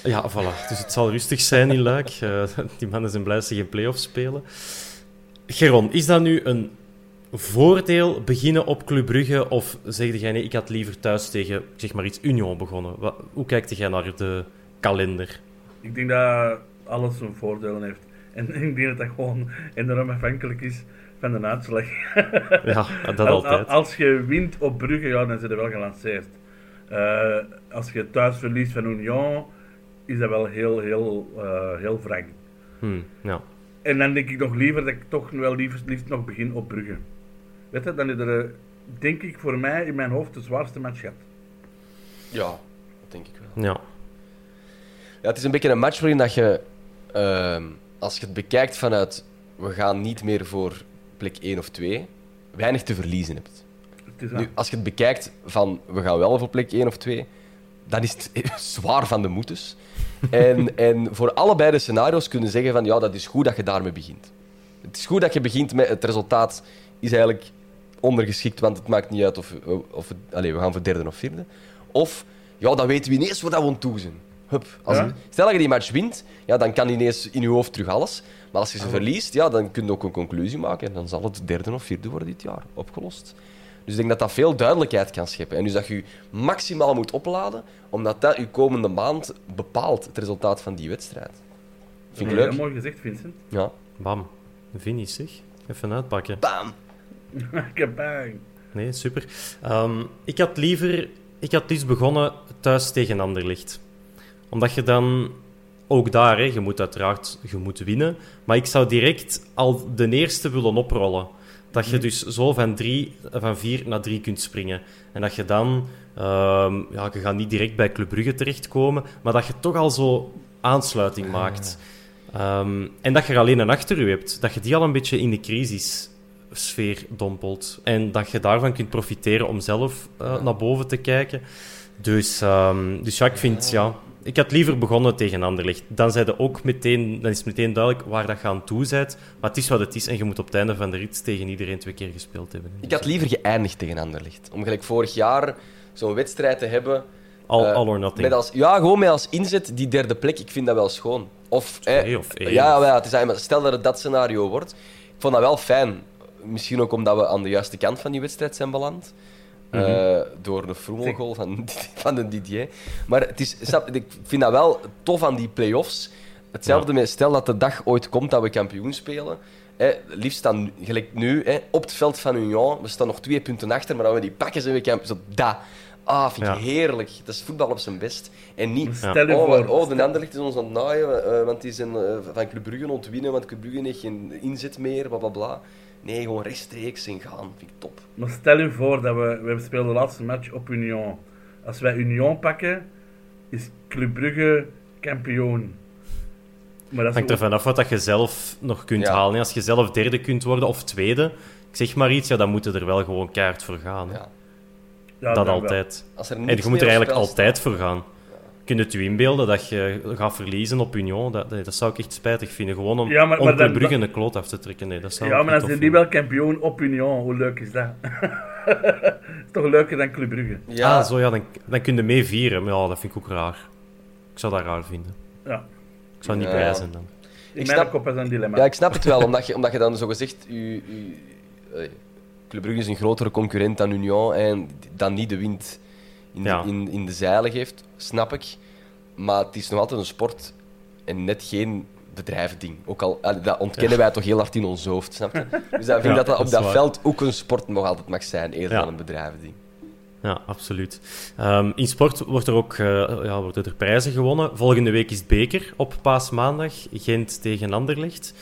Ja, voilà. Dus het zal rustig zijn in Luik. Eh, die mannen zijn blij dat ze geen play-offs spelen. Geron, is dat nu een voordeel beginnen op Club Brugge? Of zeg jij nee, ik had liever thuis tegen, zeg maar iets, Union begonnen? Wat, hoe kijkt jij naar de kalender? Ik denk dat alles zijn voordelen heeft. En ik denk dat dat gewoon enorm afhankelijk is van de uitslag. Ja, dat Als- altijd. Als je wint op Brugge, ja, dan zit je wel gelanceerd. Eh, als je thuis verliest van Union, is dat wel heel, heel, eh, heel wrang. Hm, ja. En dan denk ik nog liever dat ik toch wel liefst, liefst nog begin op Brugge. Weet je, dan is er, eh, denk ik, voor mij in mijn hoofd de zwaarste match gehad. Ja, dat denk ik wel. ja. Ja, het is een beetje een match waarin dat je, ehm, als je het bekijkt vanuit we gaan niet meer voor plek 1 of 2, weinig te verliezen hebt. Nu, als je het bekijkt van we gaan wel voor plek 1 of 2, dan is het zwaar van de moetes. En, en voor allebei de scenario's kunnen zeggen van ja, dat is goed dat je daarmee begint. Het is goed dat je begint met het resultaat is eigenlijk ondergeschikt, want het maakt niet uit of, of allez, we gaan voor derde of vierde. Of ja, dan weten we ineens waar dat we aan toe zijn. Hup. Als Ja. stel dat je die match wint, ja, dan kan ineens in je hoofd terug alles. Maar als je ze verliest, ja, dan kun je ook een conclusie maken. En dan zal het derde of vierde worden dit jaar. Opgelost. Dus ik denk dat dat veel duidelijkheid kan scheppen. En dus dat je je maximaal moet opladen, omdat dat je komende maand bepaalt, het resultaat van die wedstrijd. Vind ik Heel leuk. mooi gezegd, Vincent. Ja. Bam. Finish, zeg. Even uitpakken. Bam! Kabang. Nee, super. Ehm, ik had liever... Ik had liefst begonnen thuis tegen Anderlicht. Omdat je dan... Ook daar, hè, je moet uiteraard je moet winnen. Maar ik zou direct al de eerste willen oprollen. Dat je dus zo van, drie, van vier naar drie kunt springen. En dat je dan... ehm, ja, je gaat niet direct bij Club Brugge terechtkomen. Maar dat je toch al zo aansluiting maakt. Ehm, en dat je er alleen een achter u hebt. Dat je die al een beetje in de crisissfeer dompelt. En dat je daarvan kunt profiteren om zelf eh, naar boven te kijken. Dus, ehm, dus ja, ik vind... Ja, ik had liever begonnen tegen Anderlecht. Dan, ook meteen, dan is het meteen duidelijk waar dat je aan toe bent. Maar het is wat het is. En je moet op het einde van de rit tegen iedereen twee keer gespeeld hebben. Ik had liever geëindigd tegen Anderlecht. Om gelijk vorig jaar zo'n wedstrijd te hebben. All, eh, all or nothing. Met als, ja, gewoon met als inzet die derde plek. Ik vind dat wel schoon. Of, Twee of één. Ja, wel, het is, eigenlijk- stel dat het dat scenario wordt. Ik vond dat wel fijn. Misschien ook omdat we aan de juiste kant van die wedstrijd zijn beland. Mhm. Eh, door de Froemelgoal van, van de Didier. Maar het is, ik vind dat wel tof aan die play-offs. Hetzelfde met, stel dat de dag ooit komt dat we kampioen spelen. Hè, liefst dan, gelijk nu, hè, op het veld van Union. We staan nog twee punten achter, maar dan we die pakken zijn we kampioen. Zo, dat. Ah, vind ik Ja. heerlijk. Dat is voetbal op zijn best. En niet, oh, oh, de Anderlecht is ons aan het naaien, eh, want die zijn eh, van Club Brugge ontwinnen, want Club Brugge heeft geen inzet meer, bla bla bla. Nee, gewoon rechtstreeks en gaan. Vind ik top. Maar stel je voor dat we... We spelen de laatste match op Union. Als wij Union pakken, is Club Brugge kampioen. Maar dat hangt er vanaf wat dat je zelf nog kunt Ja. halen. hè. Als je zelf derde kunt worden of tweede, ik zeg maar iets, ja, dan moeten er wel gewoon kaart voor gaan. hè. Ja. Ja, dat altijd. Als er En je moet er eigenlijk altijd voor gaan. Kun je het je inbeelden dat je gaat verliezen op Union? Dat, dat, dat zou ik echt spijtig vinden. Gewoon om, Ja, maar- om maar dan- Brugge een kloot af te trekken. Nee, dat zou Ja, maar niet zijn die vinden. wel kampioen op Union. Hoe leuk is dat? is toch leuker dan Club Brugge? Ja, Ah, zo ja, dan, dan kun je mee vieren. Maar ja, dat vind ik ook raar. Ik zou dat raar vinden. Ja. Ik zou niet Ja. blij zijn dan. In Ik snap- kop is dat een dilemma. ja, ik snap het wel, omdat je, omdat je dan zogezegd... Je, je, eh, Club Brugge is een grotere concurrent dan Union en dan niet de wind in, de- in, in de zeilen geeft, snap ik. Maar het is nog altijd een sport en net geen bedrijvending. Ook al, dat ontkennen wij toch heel hard in ons hoofd, snap je? Dus dan vind ik dat dat dat op dat veld ook een sport nog altijd mag zijn, eerder dan een bedrijvending. Ja, absoluut. Ehm, in sport wordt er ook eh, ja, worden er prijzen gewonnen. Volgende week is het beker op paasmaandag. Gent tegen Anderlecht.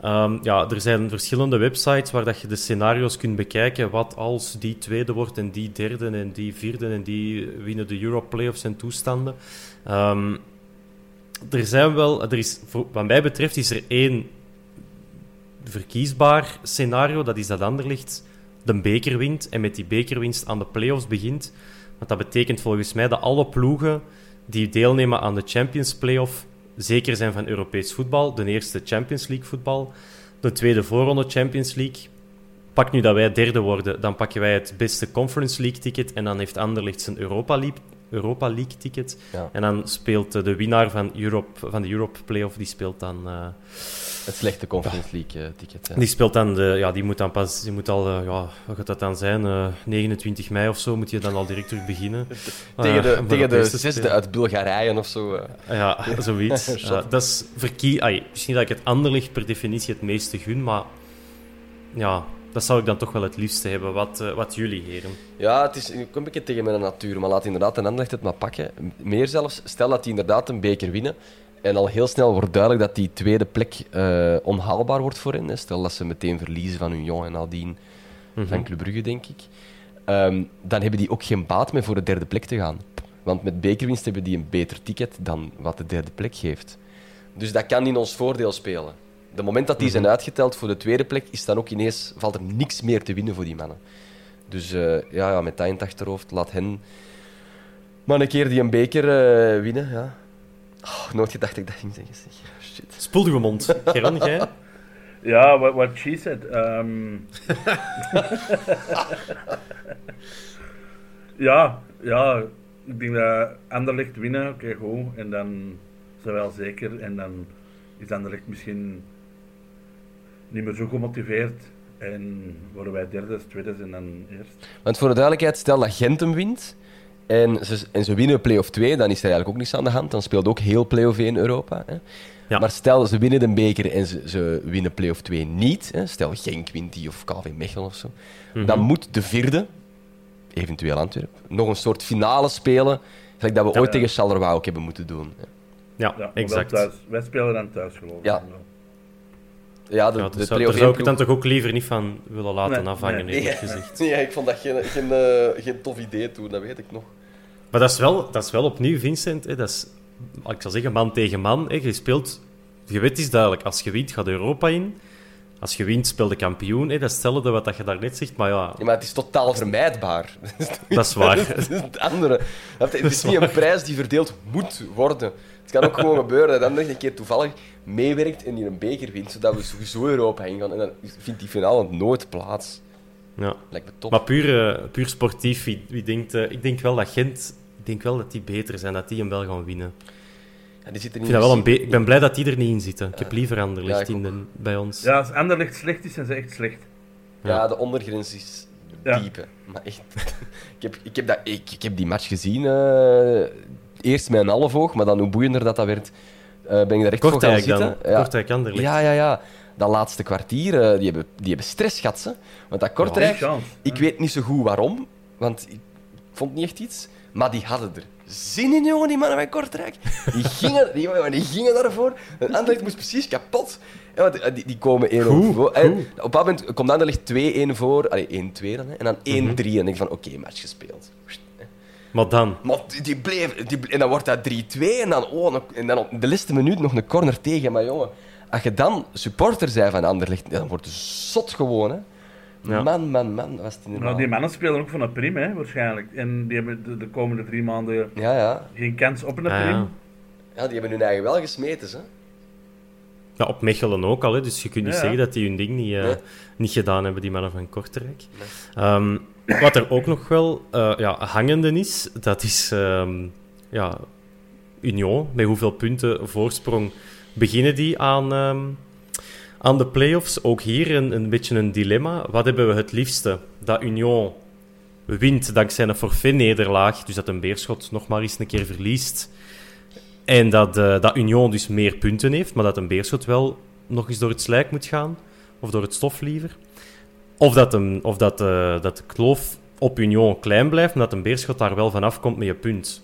Ehm, ja, er zijn verschillende websites waar dat je de scenario's kunt bekijken. Wat als die tweede wordt en die derde en die vierde en die winnen de Europe Playoffs en toestanden. Ehm, er zijn wel, er is, wat mij betreft is er één verkiesbaar scenario. Dat is dat Anderlecht de beker wint en met die bekerwinst aan de play-offs begint. Want dat betekent volgens mij dat alle ploegen die deelnemen aan de Champions Playoff zeker zijn van Europees voetbal. De eerste Champions League voetbal, de tweede voorronde Champions League. Pak nu dat wij derde worden, dan pakken wij het beste Conference League ticket en dan heeft Anderlecht zijn Europa Europa League ticket. Ja. En dan speelt de winnaar van, Europe, van de Europe Playoff, die speelt dan... eh, Het slechte Conference League eh, ticket. die speelt dan de, ja, die moet dan pas, die moet al, eh, ja, wat gaat dat dan zijn? Eh, 29 mei of zo moet je dan al direct terug beginnen. tegen de, tegen de zesde spelen. uit Bulgarije of zo. Ja, zoiets. Dat is verkie... Misschien dat ik het Anderlecht per definitie het meeste gun, maar ja, dat zou ik dan toch wel het liefste hebben. Wat, eh, wat jullie, heren? Ja, het is ik kom een beetje tegen mijn natuur, maar laat inderdaad een Anderlecht het maar pakken. Meer zelfs, stel dat die inderdaad een beker winnen en al heel snel wordt duidelijk dat die tweede plek eh, onhaalbaar wordt voor hen. hè. Stel dat ze meteen verliezen van Union en nadien Mhm. van Club Brugge, denk ik. Ehm, dan hebben die ook geen baat meer voor de derde plek te gaan. Want met bekerwinst hebben die een beter ticket dan wat de derde plek geeft. Dus dat kan in ons voordeel spelen. De moment dat die zijn uitgeteld voor de tweede plek, is dan ook ineens, valt er niks meer te winnen voor die mannen. Dus eh, ja, ja, met dat in het achterhoofd, laat hen maar een keer die een beker eh, winnen. Ja. Oh, nooit gedacht dat ik dat ging zeggen. Zeg. Shit. Spoel uw mond. Geron, jij? Ja, what, what she said. ehm. ja, ja, ik denk dat Anderlecht winnen, oké, goed. En dan zijn we wel zeker. En dan is Anderlecht misschien niet meer zo gemotiveerd. En worden wij derde, tweede en dan eerst. Want voor de duidelijkheid, stel dat Gent hem wint en ze, en ze winnen play-off 2, dan is er eigenlijk ook niets aan de hand. Dan speelt ook heel play-off 1 Europa. Hè. Ja. Maar stel, ze winnen de beker en ze, ze winnen play-off 2 niet. Hè. Stel, Genk wint die of KV Mechelen of zo. Mhm. Dan moet de vierde, eventueel Antwerpen, nog een soort finale spelen. Gelijk dat we Ja, ooit ja. tegen Charleroi ook hebben moeten doen. hè. Ja, exact. thuis. Wij spelen dan thuis, geloof ik. Ja. Ja, de, Ja, de dus play-off daar zou ik 1 het dan toch ook liever niet van willen laten Nee, afhangen, nee. eerlijk Nee, gezegd. ja, ik vond dat geen, geen, eh, geen tof idee toen, dat weet ik nog. Maar dat is wel, dat is wel opnieuw, Vincent. Hè, dat is, ik zal zeggen, man tegen man. Hè, je speelt, je weet is duidelijk, als je wint, gaat Europa in. Als je wint, speel de kampioen. Hè, dat is hetzelfde wat dat je daarnet zegt, maar ja, Ja, maar het is totaal vermijdbaar. dat is waar. Dat is het andere. Het is niet een prijs die verdeeld moet worden. Het kan ook gewoon gebeuren dat Anderlecht een keer toevallig meewerkt en die een beker wint, zodat we sowieso Europa ingaan. En dan vindt die finale nooit plaats. Ja. Lijkt me top. Maar puur, eh, puur sportief, wie, wie denkt, eh, ik denk wel dat Gent, ik denk wel dat die beter zijn, dat die hem wel gaan winnen. Ja, die zitten Ik, in vind dat wel een ik ben blij dat die er niet in zitten. Ik heb liever Anderlecht ik in de, bij ons. Ja, als Anderlecht slecht is, zijn ze echt slecht. Ja, de ondergrens is Ja. diep. hè. Maar echt. ik, heb, ik, heb dat, ik, ik heb die match gezien. eh, eerst met een half oog, maar dan hoe boeiender dat dat werd, eh, ben ik daar echt voor gaan dan. zitten. Ja. Kortrijk Anderlecht. Ja, ja, ja. Dat laatste kwartier, eh, die, hebben, die hebben stress gehad. Ze. Want dat Kortrijk, chance, ik weet niet zo goed waarom, want ik vond niet echt iets. Maar die hadden er zin in, jongen, die mannen bij Kortrijk. Die gingen, die, die gingen daarvoor. En Anderlecht moest precies kapot. Ja, want die, die komen 1-0 Goed, voor. En op dat moment komt Anderlecht 2-1 voor. Allee, 1-2 dan. Hè, en dan 1-3. En dan denk ik van, oké, match gespeeld. Maar dan, Maar die- die bleef... Die, en dan wordt dat 3-2. En dan, oh, en dan op de laatste minuut nog een corner tegen. Maar jongen, als je dan supporter bent van Anderlecht, dan wordt het zot gewoon, hè. Ja. Man, man, man. Was het niet Nou, die mannen spelen ook van een prim, hè, waarschijnlijk. En die hebben de, de komende drie maanden Ja, ja. geen kans op een Ah, prim. ja. Ja, die hebben hun eigen wel gesmeten, hè. Ja, op Mechelen ook al, hè, dus je kunt niet Ja, ja. zeggen dat die hun ding niet, eh, Nee. niet gedaan hebben, die mannen van Kortrijk. Ehm, wat er ook nog wel eh, ja, hangende is, dat is ehm, ja, Union. Met hoeveel punten voorsprong beginnen die aan, ehm, aan de play-offs? Ook hier een, een beetje een dilemma. Wat hebben we het liefste? Dat Union wint dankzij een forfait-nederlaag, dus dat een Beerschot nog maar eens een keer verliest. En dat, eh, dat Union dus meer punten heeft, maar dat een Beerschot wel nog eens door het slijk moet gaan. Of door het stof liever. Of dat, een, of dat, eh, dat de kloof op Union klein blijft, maar dat een Beerschot daar wel vanaf komt met je punt.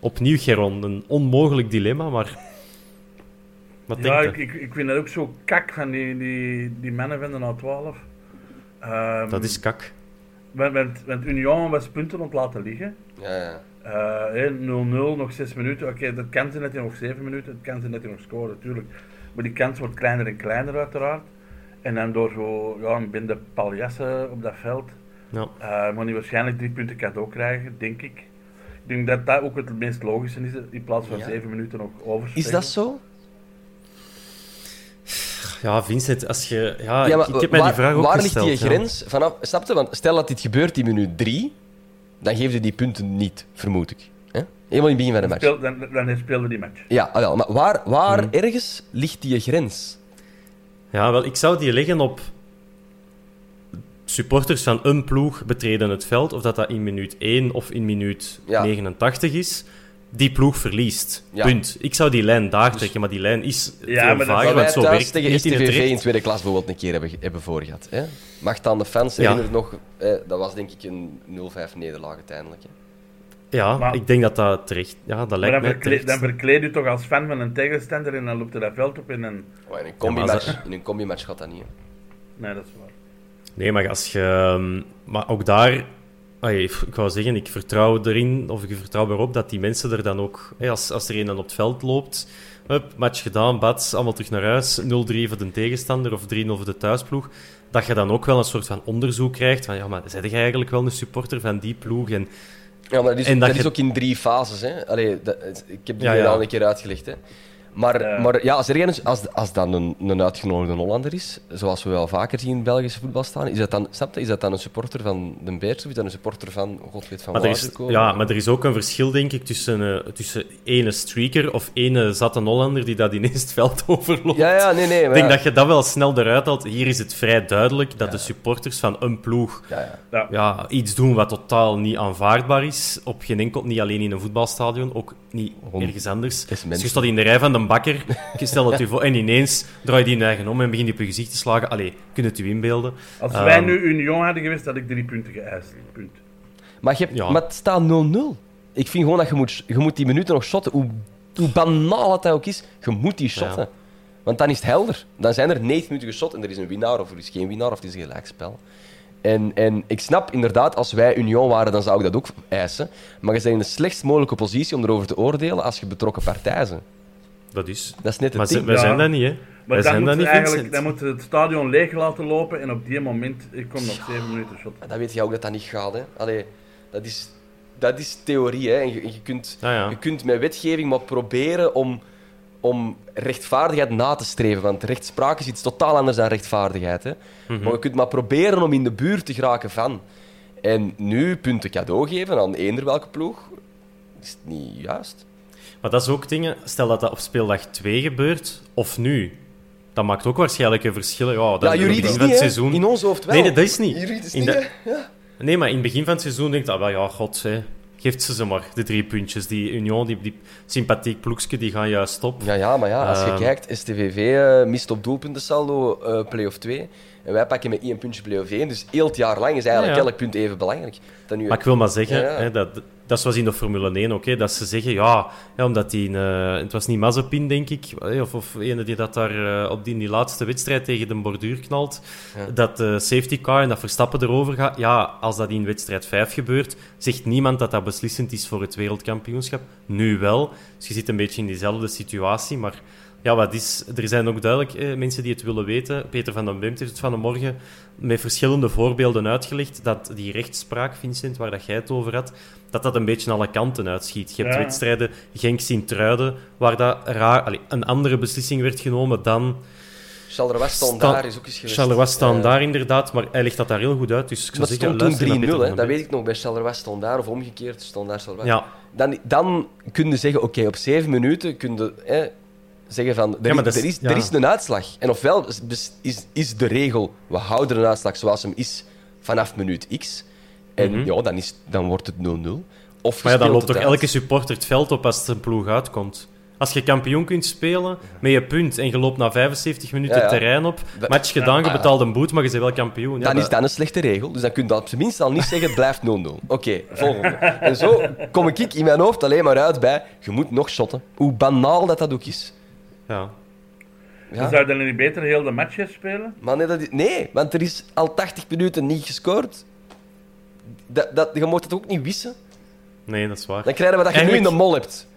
Opnieuw, Geron, een onmogelijk dilemma, maar... Wat Ja, denk ik, je? ik, ik vind dat ook zo kak van die, die, die mannen van de A12. Ehm, Dat is kak. Want, want, want Union was punten ont laten liggen. Ja, ja. Eh, hè, 0-0, nog 6 minuten. Oké, dat kan ze net in nog 7 minuten. Dat kan ze net in nog scoren, natuurlijk. Maar die kans wordt kleiner en kleiner, uiteraard. En dan door zo ja, een bende paljassen op dat veld. Ja. eh maar die waarschijnlijk drie punten cadeau krijgen, denk ik. Ik denk dat dat ook het meest logische is, in plaats van Ja. 7 minuten nog over. Is dat zo? Ja, Vincent, als je... Ja, ja, maar ik, ik heb mij waar, die vraag ook waar gesteld. ligt die ja. grens vanaf? Snap je? Want stel dat dit gebeurt in minuut 3, dan geef je die punten niet, vermoed ik. Hè? Helemaal in het begin van de match. Speel, dan, dan speelde die match. Ja, ah, wel, maar waar, waar Hmm. ergens ligt die grens? Ja, wel, ik zou die leggen op supporters van een ploeg betreden het veld, of dat dat in minuut 1 of in minuut Ja. 89 is. Die ploeg verliest. Ja. Punt. Ik zou die lijn daar trekken, maar die lijn is Ja, maar wij want zo werkt het tegen niet in het in tweede klas bijvoorbeeld een keer hebben, hebben voorgehad. Hè? Mag dan de fans Ja. herinneren nog... Eh, dat was denk ik een 0-5 nederlaag uiteindelijk. Hè? Ja, Maar- ik denk dat dat terecht... Ja, dat Maar lijkt dan, mij verkleed, terecht. dan verkleed je toch als fan van een tegenstander en dan loopt je dat veld op in een... Oh, in, een Ja, combi-match, maar in een combi-match gaat dat niet. Hè? Nee, dat is waar. Nee, maar als je... ehm, Maar ook daar... allee, ik wou zeggen, ik vertrouw erin, of ik vertrouw erop dat die mensen er dan ook... hè, als, als er een dan op het veld loopt, Hup, match gedaan, bats, allemaal terug naar huis. 0-3 voor de tegenstander of 3-0 voor de thuisploeg. Dat je dan ook wel een soort van onderzoek krijgt van, ja, maar zeg je eigenlijk wel een supporter van die ploeg? En Ja, maar dat is, dat ook in drie fases. Hè. Allee, dat, ik heb het ja. al een keer uitgelegd. Hè. Maar, Ja. maar ja, als, er als, als dat een, een uitgenodigde Hollander is, zoals we wel vaker zien in Belgische voetbal staan, is dat dan, snap je, is dat dan een supporter van de Beers of is dat een supporter van God weet van Maar er, waar is, ze komen? ja, maar er is ook een verschil, denk ik, tussen, eh, tussen ene streaker of ene zatte Hollander die dat ineens het veld overloopt. ja, ja, nee, nee. Ik denk ja. dat je dat wel snel eruit haalt. Hier is het vrij duidelijk dat de supporters van een ploeg Ja, ja. Ja. ja, iets doen wat totaal niet aanvaardbaar is. Op geen enkel, niet alleen in een voetbalstadion, ook niet ergens anders. Dus je staat in de rij van de bakker, je stelt het je voor, en ineens draai je die je eigen om en begint die op je gezicht te slagen. Allee, kun je het je inbeelden? Als Ehm, wij nu Union hadden geweest, had ik drie punten geëist. Punt. Maar, je hebt, Ja. maar het staat 0-0. Ik vind gewoon dat je moet, je moet die minuten nog shotten. Hoe, hoe banaal het ook is, je moet die shotten. Ja. Want dan is het helder. Dan zijn er 90 minuten geschot en er is een winnaar of er is geen winnaar of het is een gelijkspel. En, en ik snap inderdaad, als wij Union waren, dan zou ik dat ook eisen. Maar je bent in de slechtst mogelijke positie om erover te oordelen als je betrokken partij bent. Dat is. Dat is net het Maar ding. wij Ja. zijn dat niet, hè? Maar wij dan zijn dat moeten niet, ze eigenlijk Vincent. dan moeten ze het stadion leeg laten lopen en op die moment, ik kom nog zeven minuten shot. Dan weet je ook dat dat niet gaat. Hè. Allee, dat, is, dat is theorie. Hè. En je, en je, kunt, ja. je kunt met wetgeving maar proberen om, om rechtvaardigheid na te streven. Want rechtspraak is iets totaal anders dan rechtvaardigheid. Hè. Mhm. Maar je kunt maar proberen om in de buurt te geraken van. En nu punten cadeau geven aan eender welke ploeg, is het niet juist. Maar dat is ook dingen, stel dat dat op speeldag 2 gebeurt, of nu. Dat maakt ook waarschijnlijk een verschil. Ja, het juridisch niet, het seizoen. In ons hoofd wel. Nee, dat is niet. Juridisch In niet, de-. Ja. Nee, maar in het begin van het seizoen denkt dat, wel, ja, god, hè, geeft ze ze maar, de drie puntjes. Die Union, die, die sympathiek ploegske, die gaan juist op. Ja, ja, maar ja, als je Ehm. kijkt, STVV eh, mist op doelpuntensaldo eh play-off 2. En wij pakken met één puntje play-off 1. Dus heel het jaar lang is eigenlijk elk punt even belangrijk. Dan nu... Maar ik wil maar zeggen. Hè, dat, dat is zoals in de Formule 1 ook, hè, dat ze zeggen, ja, ja omdat die, eh, het was niet Mazepin, denk ik, of, of ene die dat daar eh, op die, die laatste wedstrijd tegen de borduur knalt, Ja. dat de safety car en dat Verstappen erover gaat. Ja, als dat in wedstrijd 5 gebeurt, zegt niemand dat dat beslissend is voor het wereldkampioenschap. Nu wel. Dus je zit een beetje in diezelfde situatie, maar... Ja, wat is, er zijn ook duidelijk eh, mensen die het willen weten. Peter van den Beemt heeft het van de morgen met verschillende voorbeelden uitgelegd dat die rechtspraak, Vincent, waar dat jij het over had, dat dat een beetje alle kanten uitschiet. Je hebt Ja. wedstrijden, Genk Sint-Truiden, waar dat raar, allee, een andere beslissing werd genomen dan... Charleroi staan Sta- daar is ook eens geweest. Charleroi staan Eh, daar inderdaad, maar hij legt dat daar heel goed uit. Dus ik zou Dat zeggen, stond toen luister naar 3-0, Peter hè. van dat weet ik nog. Bij Charleroi stond daar, of omgekeerd, stond daar Charleroi. Ja, Dan, dan kun je zeggen, oké, op zeven minuten kun je hè, zeggen van, er, Ja, is, er, is- is, ja. er is een uitslag. En ofwel is, is, is de regel, we houden een uitslag zoals hem is vanaf minuut X. En Mhm. ja, dan, is, dan wordt het 0-0. Of je maar ja, dan loopt toch uit. elke supporter het veld op als het een ploeg uitkomt. Als je kampioen kunt spelen met je punt en je loopt na 75 minuten het terrein op, match gedaan, je betaalt een boet, maar je bent wel kampioen. Ja, Dan is dat- een slechte regel. Dus dan kun je op zijn minst al niet zeggen, het blijft 0-0. Oké, volgende. En zo kom ik in mijn hoofd alleen maar uit bij, je moet nog shotten. Hoe banaal dat dat ook is. Ja. Ja. Dan zou je dan niet beter heel de match gaan spelen? Maar nee, dat is- nee, want er is al 80 minuten niet gescoord. Dat, dat, je moet het ook niet wissen. Nee, dat is waar. Dan krijgen we dat je nu in de mol hebt.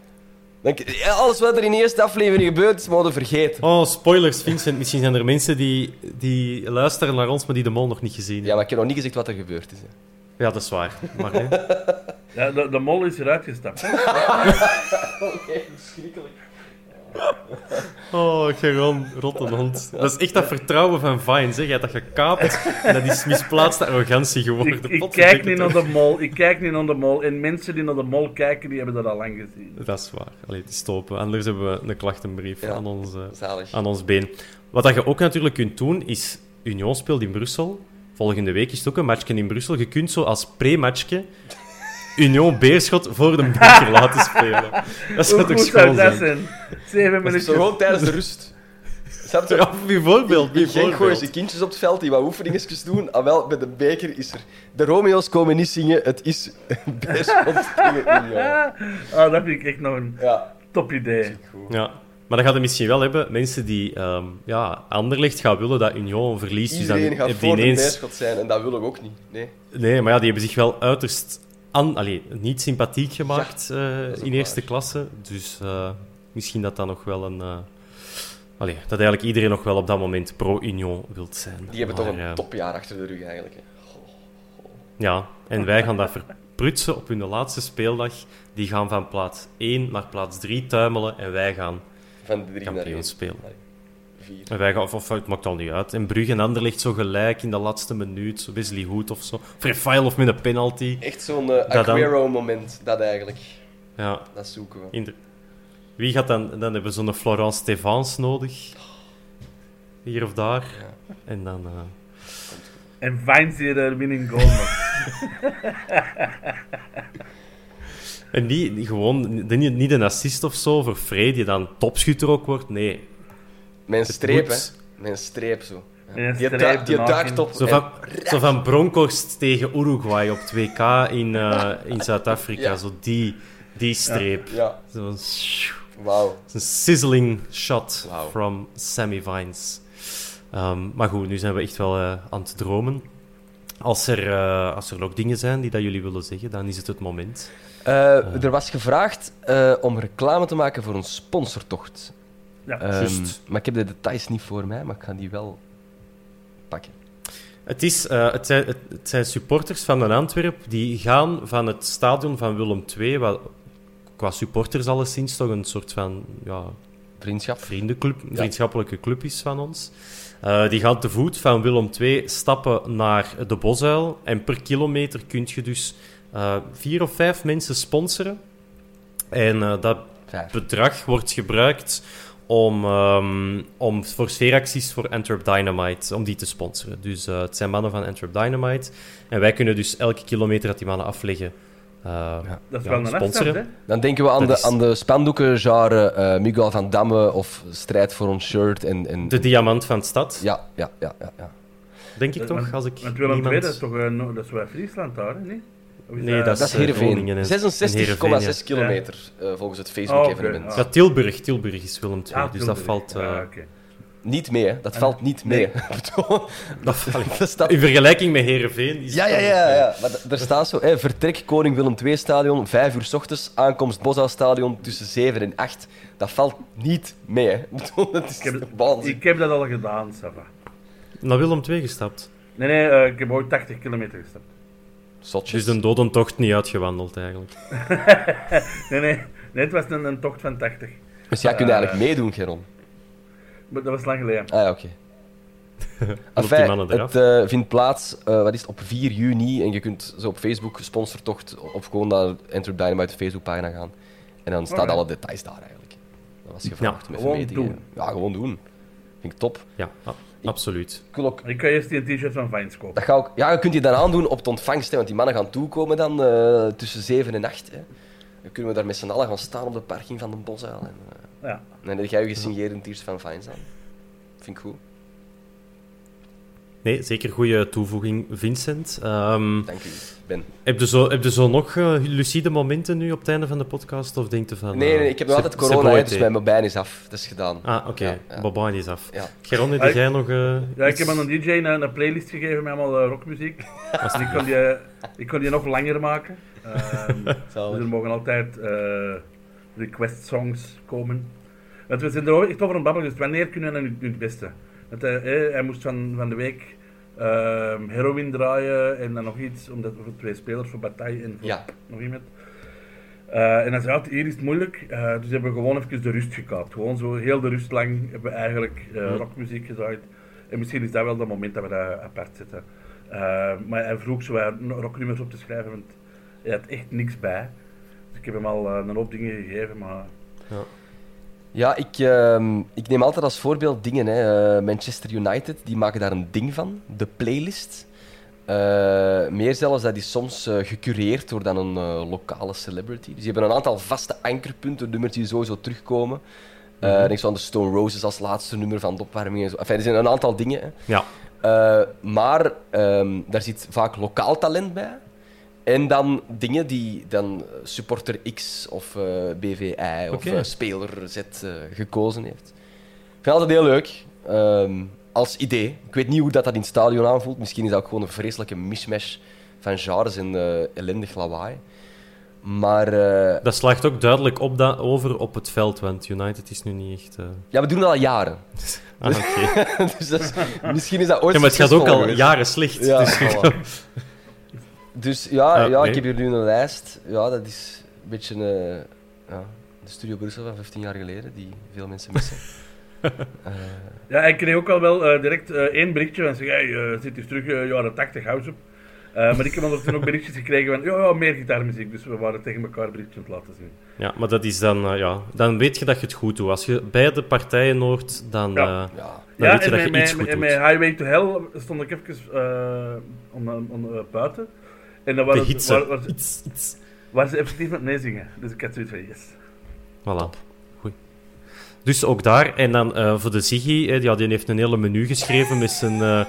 Dan, ja, alles wat er in de eerste aflevering gebeurt, is mogen vergeten. Oh, spoilers, Vincent. Misschien zijn er mensen die, die luisteren naar ons, maar die de mol nog niet gezien Ja, hebben. maar ik heb nog niet gezegd wat er gebeurd is. hè. Ja, dat is waar. Maar, hè. Ja, de, de mol is eruit gestapt. hè. Oh, Geron, rotte hond. Dat is echt dat vertrouwen van Vine, zeg. Hij had dat gekaapt en dat is misplaatste arrogantie geworden. Ik, kijk niet naar de mol. Ik kijk niet naar de mol. En mensen die naar de mol kijken, die hebben dat al lang gezien. Dat is waar. Allee, het is stopen. Anders hebben we een klachtenbrief Ja. aan, ons, eh, Zalig. aan ons been. Wat dat je ook natuurlijk kunt doen, is... Union speelt in Brussel. Volgende week is het ook een matchje in Brussel. Je kunt zo als pre-matchje Union Beerschot voor de beker laten spelen. Dat zou Hoe toch schoon dat zijn? zijn? Zeven minuten. gewoon tijdens de rust. Snap je? Ja, bijvoorbeeld. Genk gooien ze kindjes op het veld die wat oefeningetjes doen. Ah, wel, bij de beker is er... De Romeo's komen niet zingen, het is Beerschot tegen Union. Ah, dat vind ik echt nog een Ja. top idee. Ja. Maar dat gaat er misschien wel hebben. Mensen die ehm ja, Anderlecht gaan willen dat Union verliest. dus dan Iedereen gaat voor de ineens... Beerschot zijn en dat wil ik ook niet. Nee. Nee, maar ja, die hebben zich wel uiterst an... Allee, niet sympathiek gemaakt eh, in eerste waar. klasse. Dus eh, misschien dat dat nog wel een... eh, allee, dat eigenlijk iedereen nog wel op dat moment pro-Union wilt zijn. Die hebben toch een topjaar achter de rug eigenlijk. Hè. Ja, en wij gaan dat verprutsen op hun laatste speeldag. Die gaan van plaats 1 naar plaats 3 tuimelen en wij gaan Van de drie naar kampioen spelen. Allee, Vier. En wij gaan, of, of het maakt al niet uit. En Brugge en Anderlecht zo gelijk in de laatste minuut. Zo Wesley Hood of zo. Rafael of met een penalty. Echt zo'n dan- Aguero-moment, dat eigenlijk. Ja, Dat zoeken we. inder- Wie gaat dan... Dan hebben we zo'n Florence Stevens nodig. Hier of daar. En dan... eh, En Vines die er winning goal nog. En niet, niet gewoon... Niet, niet een assist of zo voor Frey, die dan topschutter ook wordt. Nee. Mijn streep, hè. Mijn streep, zo. Ja. Die, streep die duikt op. Zo van, zo van Bronkhorst tegen Uruguay op 2K in, eh, in Zuid-Afrika. Ja. Zo die, die streep. Ja, wauw. een sizzling shot from Sammy Vines. Ehm, maar goed, nu zijn we echt wel eh, aan het dromen. Als er, eh, als er nog dingen zijn die dat jullie willen zeggen, dan is het het moment. Eh, er was gevraagd eh, om reclame te maken voor een sponsortocht. Ja, Ehm, Juist. maar ik heb de details niet voor mij, maar ik ga die wel pakken. Het, is, eh, het, zijn, het, het zijn supporters van een Antwerp die gaan van het stadion van Willem II, wat qua supporters alleszins toch een soort van ja, Vriendschap. vriendenclub, vriendschappelijke club is van ons. Eh, die gaan te voet van Willem II stappen naar de Bosuil. En per kilometer kun je dus eh, vier of vijf mensen sponsoren. En eh, dat Vijf. bedrag wordt gebruikt om, ehm, om voor sfeeracties voor Antwerp Dynamite, om die te sponsoren. Dus eh, het zijn mannen van Antwerp Dynamite. En wij kunnen dus elke kilometer dat die mannen afleggen eh, dat is ja, wel een afstand, sponsoren. hè? Dan denken we aan, Dat de, is- aan de spandoeken, genre eh, Miguel van Damme of Strijd voor ons shirt. En, en... De diamant van de stad, Ja, ja, ja, ja, ja. denk ik toch? Want- Als ik Want Willem II, niemand... dat is toch eh, no- dat is wel Friesland daar, hè? Nee, dat Dat is eh, Heerenveen. en- en Heerenveen, 66,6 ja. kilometer eh, volgens het Oh, Facebook-evenement. oké, Ja, Tilburg. Tilburg is Willem II, Ja, dus dat valt... eh, Ja, oké. Niet mee, hè. Dat valt niet mee. dat, allee, dat staat... in vergelijking met Heerenveen is Ja, ja, ja, ja. Maar er staat zo, hè, vertrek Koning Willem II-stadion, 5 uur s ochtends, aankomst Boshuis-stadion tussen 7 en 8. Dat valt niet mee, hè. Dat is Ik heb, waanzin. ik heb dat al gedaan, Sava. Naar Willem II gestapt. Nee, nee, eh, ik heb ooit 80 kilometer gestapt. Zotjes. Dus de dodentocht niet uitgewandeld, eigenlijk. Nee, nee, nee het was een, een tocht van 80. Dus jij kunt eigenlijk Eh. meedoen, Geron. Maar dat was lang geleden. Ah ja, oké. Enfin, het eh, vindt plaats eh, wat is het, op 4 juni en je kunt zo op Facebook sponsortocht of gewoon naar Enter Dynamite Facebookpagina gaan. En dan staan alle details daar eigenlijk. Dat was gevraagd om even gewoon mee te doen. geven. Ja, gewoon doen. Vind ik top. Ja, absoluut. Ik ook Ik kan eerst die een t-shirt van Vines kopen. Dat ga ook, ja, je kunt die dan aandoen op de ontvangst, hè, want die mannen gaan toekomen dan eh, tussen 7 en 8. Hè. Dan kunnen we daar met z'n allen gaan staan op de parking van de Bosuil. En, eh, Ja. en dan jij je gesigneerde t-shirt van Vines aan. Vind ik goed. Nee, zeker goede toevoeging, Vincent. Ehm, Dank u, Ben. heb, je zo, heb je zo nog eh, lucide momenten nu op het einde van de podcast? Of denk je van... Nee, eh, nee, ik heb nog altijd corona, beau dus mijn mobijn is af. Dat is gedaan. Ah, oké. Ja, ja. Bobijn is af. Ja. Geron, heb ik- jij nog... eh, Ja, ik heb aan een DJ een, een playlist gegeven met allemaal rockmuziek. en ik kon, die, ik kon die nog langer maken. Ehm, dus er mogen altijd eh, request songs komen. Want we zijn er ook echt over aan het babbelen, dus wanneer kunnen we nu nu het beste? Want, hij moest van, van de week ehm heroin draaien en dan nog iets, omdat voor twee spelers, voor Bataille en voor Ja. nog iemand. Eh, en dan zei hij, hier is het moeilijk, eh, dus hebben we gewoon even de rust gekaapt. Gewoon zo heel de rust lang hebben we eigenlijk eh, rockmuziek gedraaid. En misschien is dat wel het moment dat we dat apart zetten. Eh, maar hij vroeg zo rocknummers op te schrijven, want hij had echt niks bij. Dus ik heb hem al een hoop dingen gegeven, maar... Ja, ik, ehm, ik neem altijd als voorbeeld dingen. Hè. Eh, Manchester United, die maken daar een ding van, de playlist. Eh, meer zelfs, dat is soms eh, gecureerd door dan een lokale celebrity. Dus die hebben een aantal vaste ankerpunten, nummers die sowieso terugkomen. Eh Denk zo aan de Stone Roses als laatste nummer van de opwarming en zo. Enfin, er zijn een aantal dingen. Hè. Ja. Maar ehm, daar zit vaak lokaal talent bij. En dan dingen die dan supporter X of eh, BVI of eh, speler Z eh, gekozen heeft. Ik vind het altijd heel leuk. ehm, als idee. Ik weet niet hoe dat, dat in het stadion aanvoelt. Misschien is dat ook gewoon een vreselijke mismatch van genres en ellendig lawaai. Maar uh... dat slaagt ook duidelijk op over op het veld, want United is nu niet echt. Uh... Ja, we doen het al jaren. Ah, oké. dus dat is, misschien is dat ooit. Ja, maar het gaat ook al geweest. jaren slecht. Ja, dus, voilà. Dus ja, ja nee. ik heb hier nu een lijst. Ja, dat is een beetje uh, ja, de Studio Brussel van 15 jaar geleden, die veel mensen missen. uh... Ja, ik kreeg ook al wel direct één berichtje en zeg: hey, zit hier terug jaren 80 house op. Uh, maar ik heb ondertussen ook berichtjes gekregen van ja, ja, meer gitaarmuziek. Dus we waren tegen elkaar berichtjes aan het laten zien. Ja, maar dat is dan, uh, ja, dan weet je dat je het goed doet. Als je beide partijen hoort, dan, ja. Uh, ja. dan weet je dat je met, iets goed doet. En met Highway to Hell stond ik even om, om, buiten. En dan waren, het, waar, waar, iets, iets. waar ze effectief met nee zingen. Dus ik had zoiets van yes. Voilà. Goed. Dus ook daar. En dan voor de Ziggy, ja, die heeft een hele menu geschreven met zijn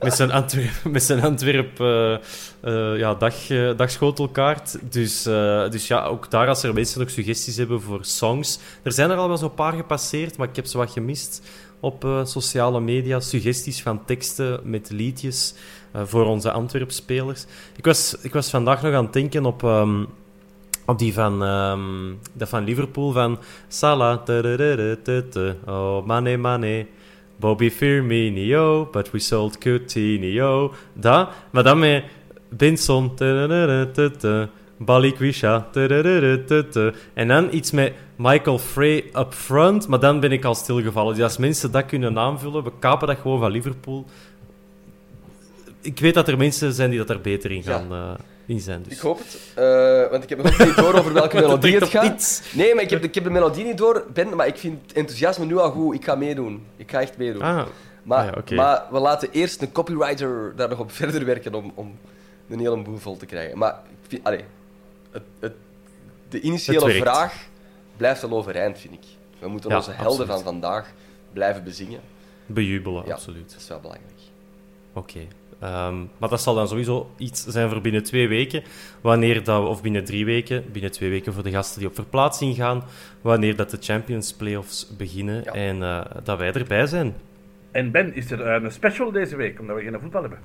met zijn Antwerp, met zijn Antwerp uh, uh, ja, dag, uh, dagschotelkaart. Dus, dus ja, ook daar, als er mensen nog suggesties hebben voor songs. Er zijn er al wel zo'n paar gepasseerd, maar ik heb ze wat gemist op sociale media. Suggesties van teksten met liedjes voor onze Antwerp-spelers. Ik was, ik was vandaag nog aan het denken op... Um, op die van, um, dat van Liverpool, van Salah. Oh, mane, mane. Bobby Firmino, but we sold Coutinho. Dat, maar dan met Benson. Balikwisha. En dan iets met Michael Frey up front, maar dan ben ik al stilgevallen. Dus als mensen dat kunnen aanvullen, we kapen dat gewoon van Liverpool. Ik weet dat er mensen zijn die dat er beter in gaan... Ja. Uh, in zijn, dus. Ik hoop het, uh, want ik heb nog niet door over welke melodie het gaat. Nee, maar ik heb, ik heb de melodie niet door, Ben, maar ik vind het enthousiasme nu al goed. Ik ga meedoen. Ik ga echt meedoen. Ah. Maar, ah, ja, okay. maar we laten eerst een copywriter daar nog op verder werken om, om een hele boel vol te krijgen. Maar ik vind, allez, het, het, de initiële vraag blijft wel overeind, vind ik. We moeten ja, onze helden absoluut. van vandaag blijven bezingen. Bejubelen, ja, absoluut. Dat is wel belangrijk. Oké. Okay. Um, maar dat zal dan sowieso iets zijn voor binnen twee weken. Wanneer dat, of binnen drie weken, binnen twee weken voor de gasten die op verplaatsing gaan. Wanneer dat de Champions Playoffs beginnen ja. en uh, dat wij erbij zijn. En Ben, is er een special deze week, omdat we geen voetbal hebben?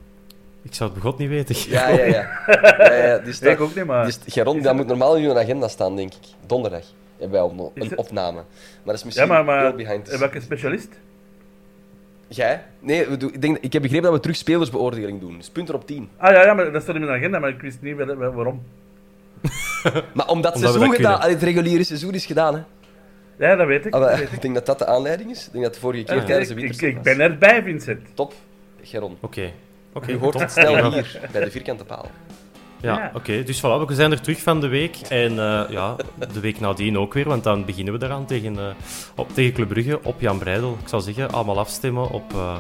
Ik zou het begot niet weten. Ja, ja, ja. ja, ja die staat, ik ook niet, maar... Die Geron, dat moet normaal in je agenda staan, denk ik. Donderdag hebben wij op, een opname. Maar dat is misschien ja, maar, maar, heel behind the welke specialist? Jij? Nee, we doen, ik, denk, ik heb begrepen dat we terug spelersbeoordeling doen. Dus punten op 10. Ah ja, ja maar dat staat in mijn agenda, maar ik wist niet waarom. maar omdat het seizoen gedaan, het reguliere seizoen is gedaan, hè? Ja, dat weet ik. Ah, dat weet ik denk dat dat de aanleiding is. Ik denk dat de vorige keer ja, tijdens de ik, winterstop ik, ik ben erbij, Vincent. Top, Geron. Oké. Okay. Okay, U hoort top. het snel hier, bij de vierkante paal. Ja, Ja. oké. Dus voilà, we zijn er terug van de week. En uh, ja, de week nadien ook weer, want dan beginnen we eraan tegen, uh, op, tegen Club Brugge op Jan Breidel. Ik zou zeggen, allemaal afstemmen op, uh,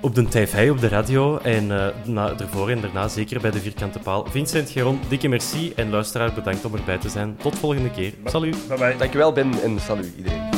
op de tv, op de radio. En na, ervoor en daarna zeker bij de vierkante paal. Vincent, Geron, dikke merci. En luisteraar, bedankt om erbij te zijn. Tot volgende keer. Salut. Bye bye. Dankjewel, Ben, en salut iedereen.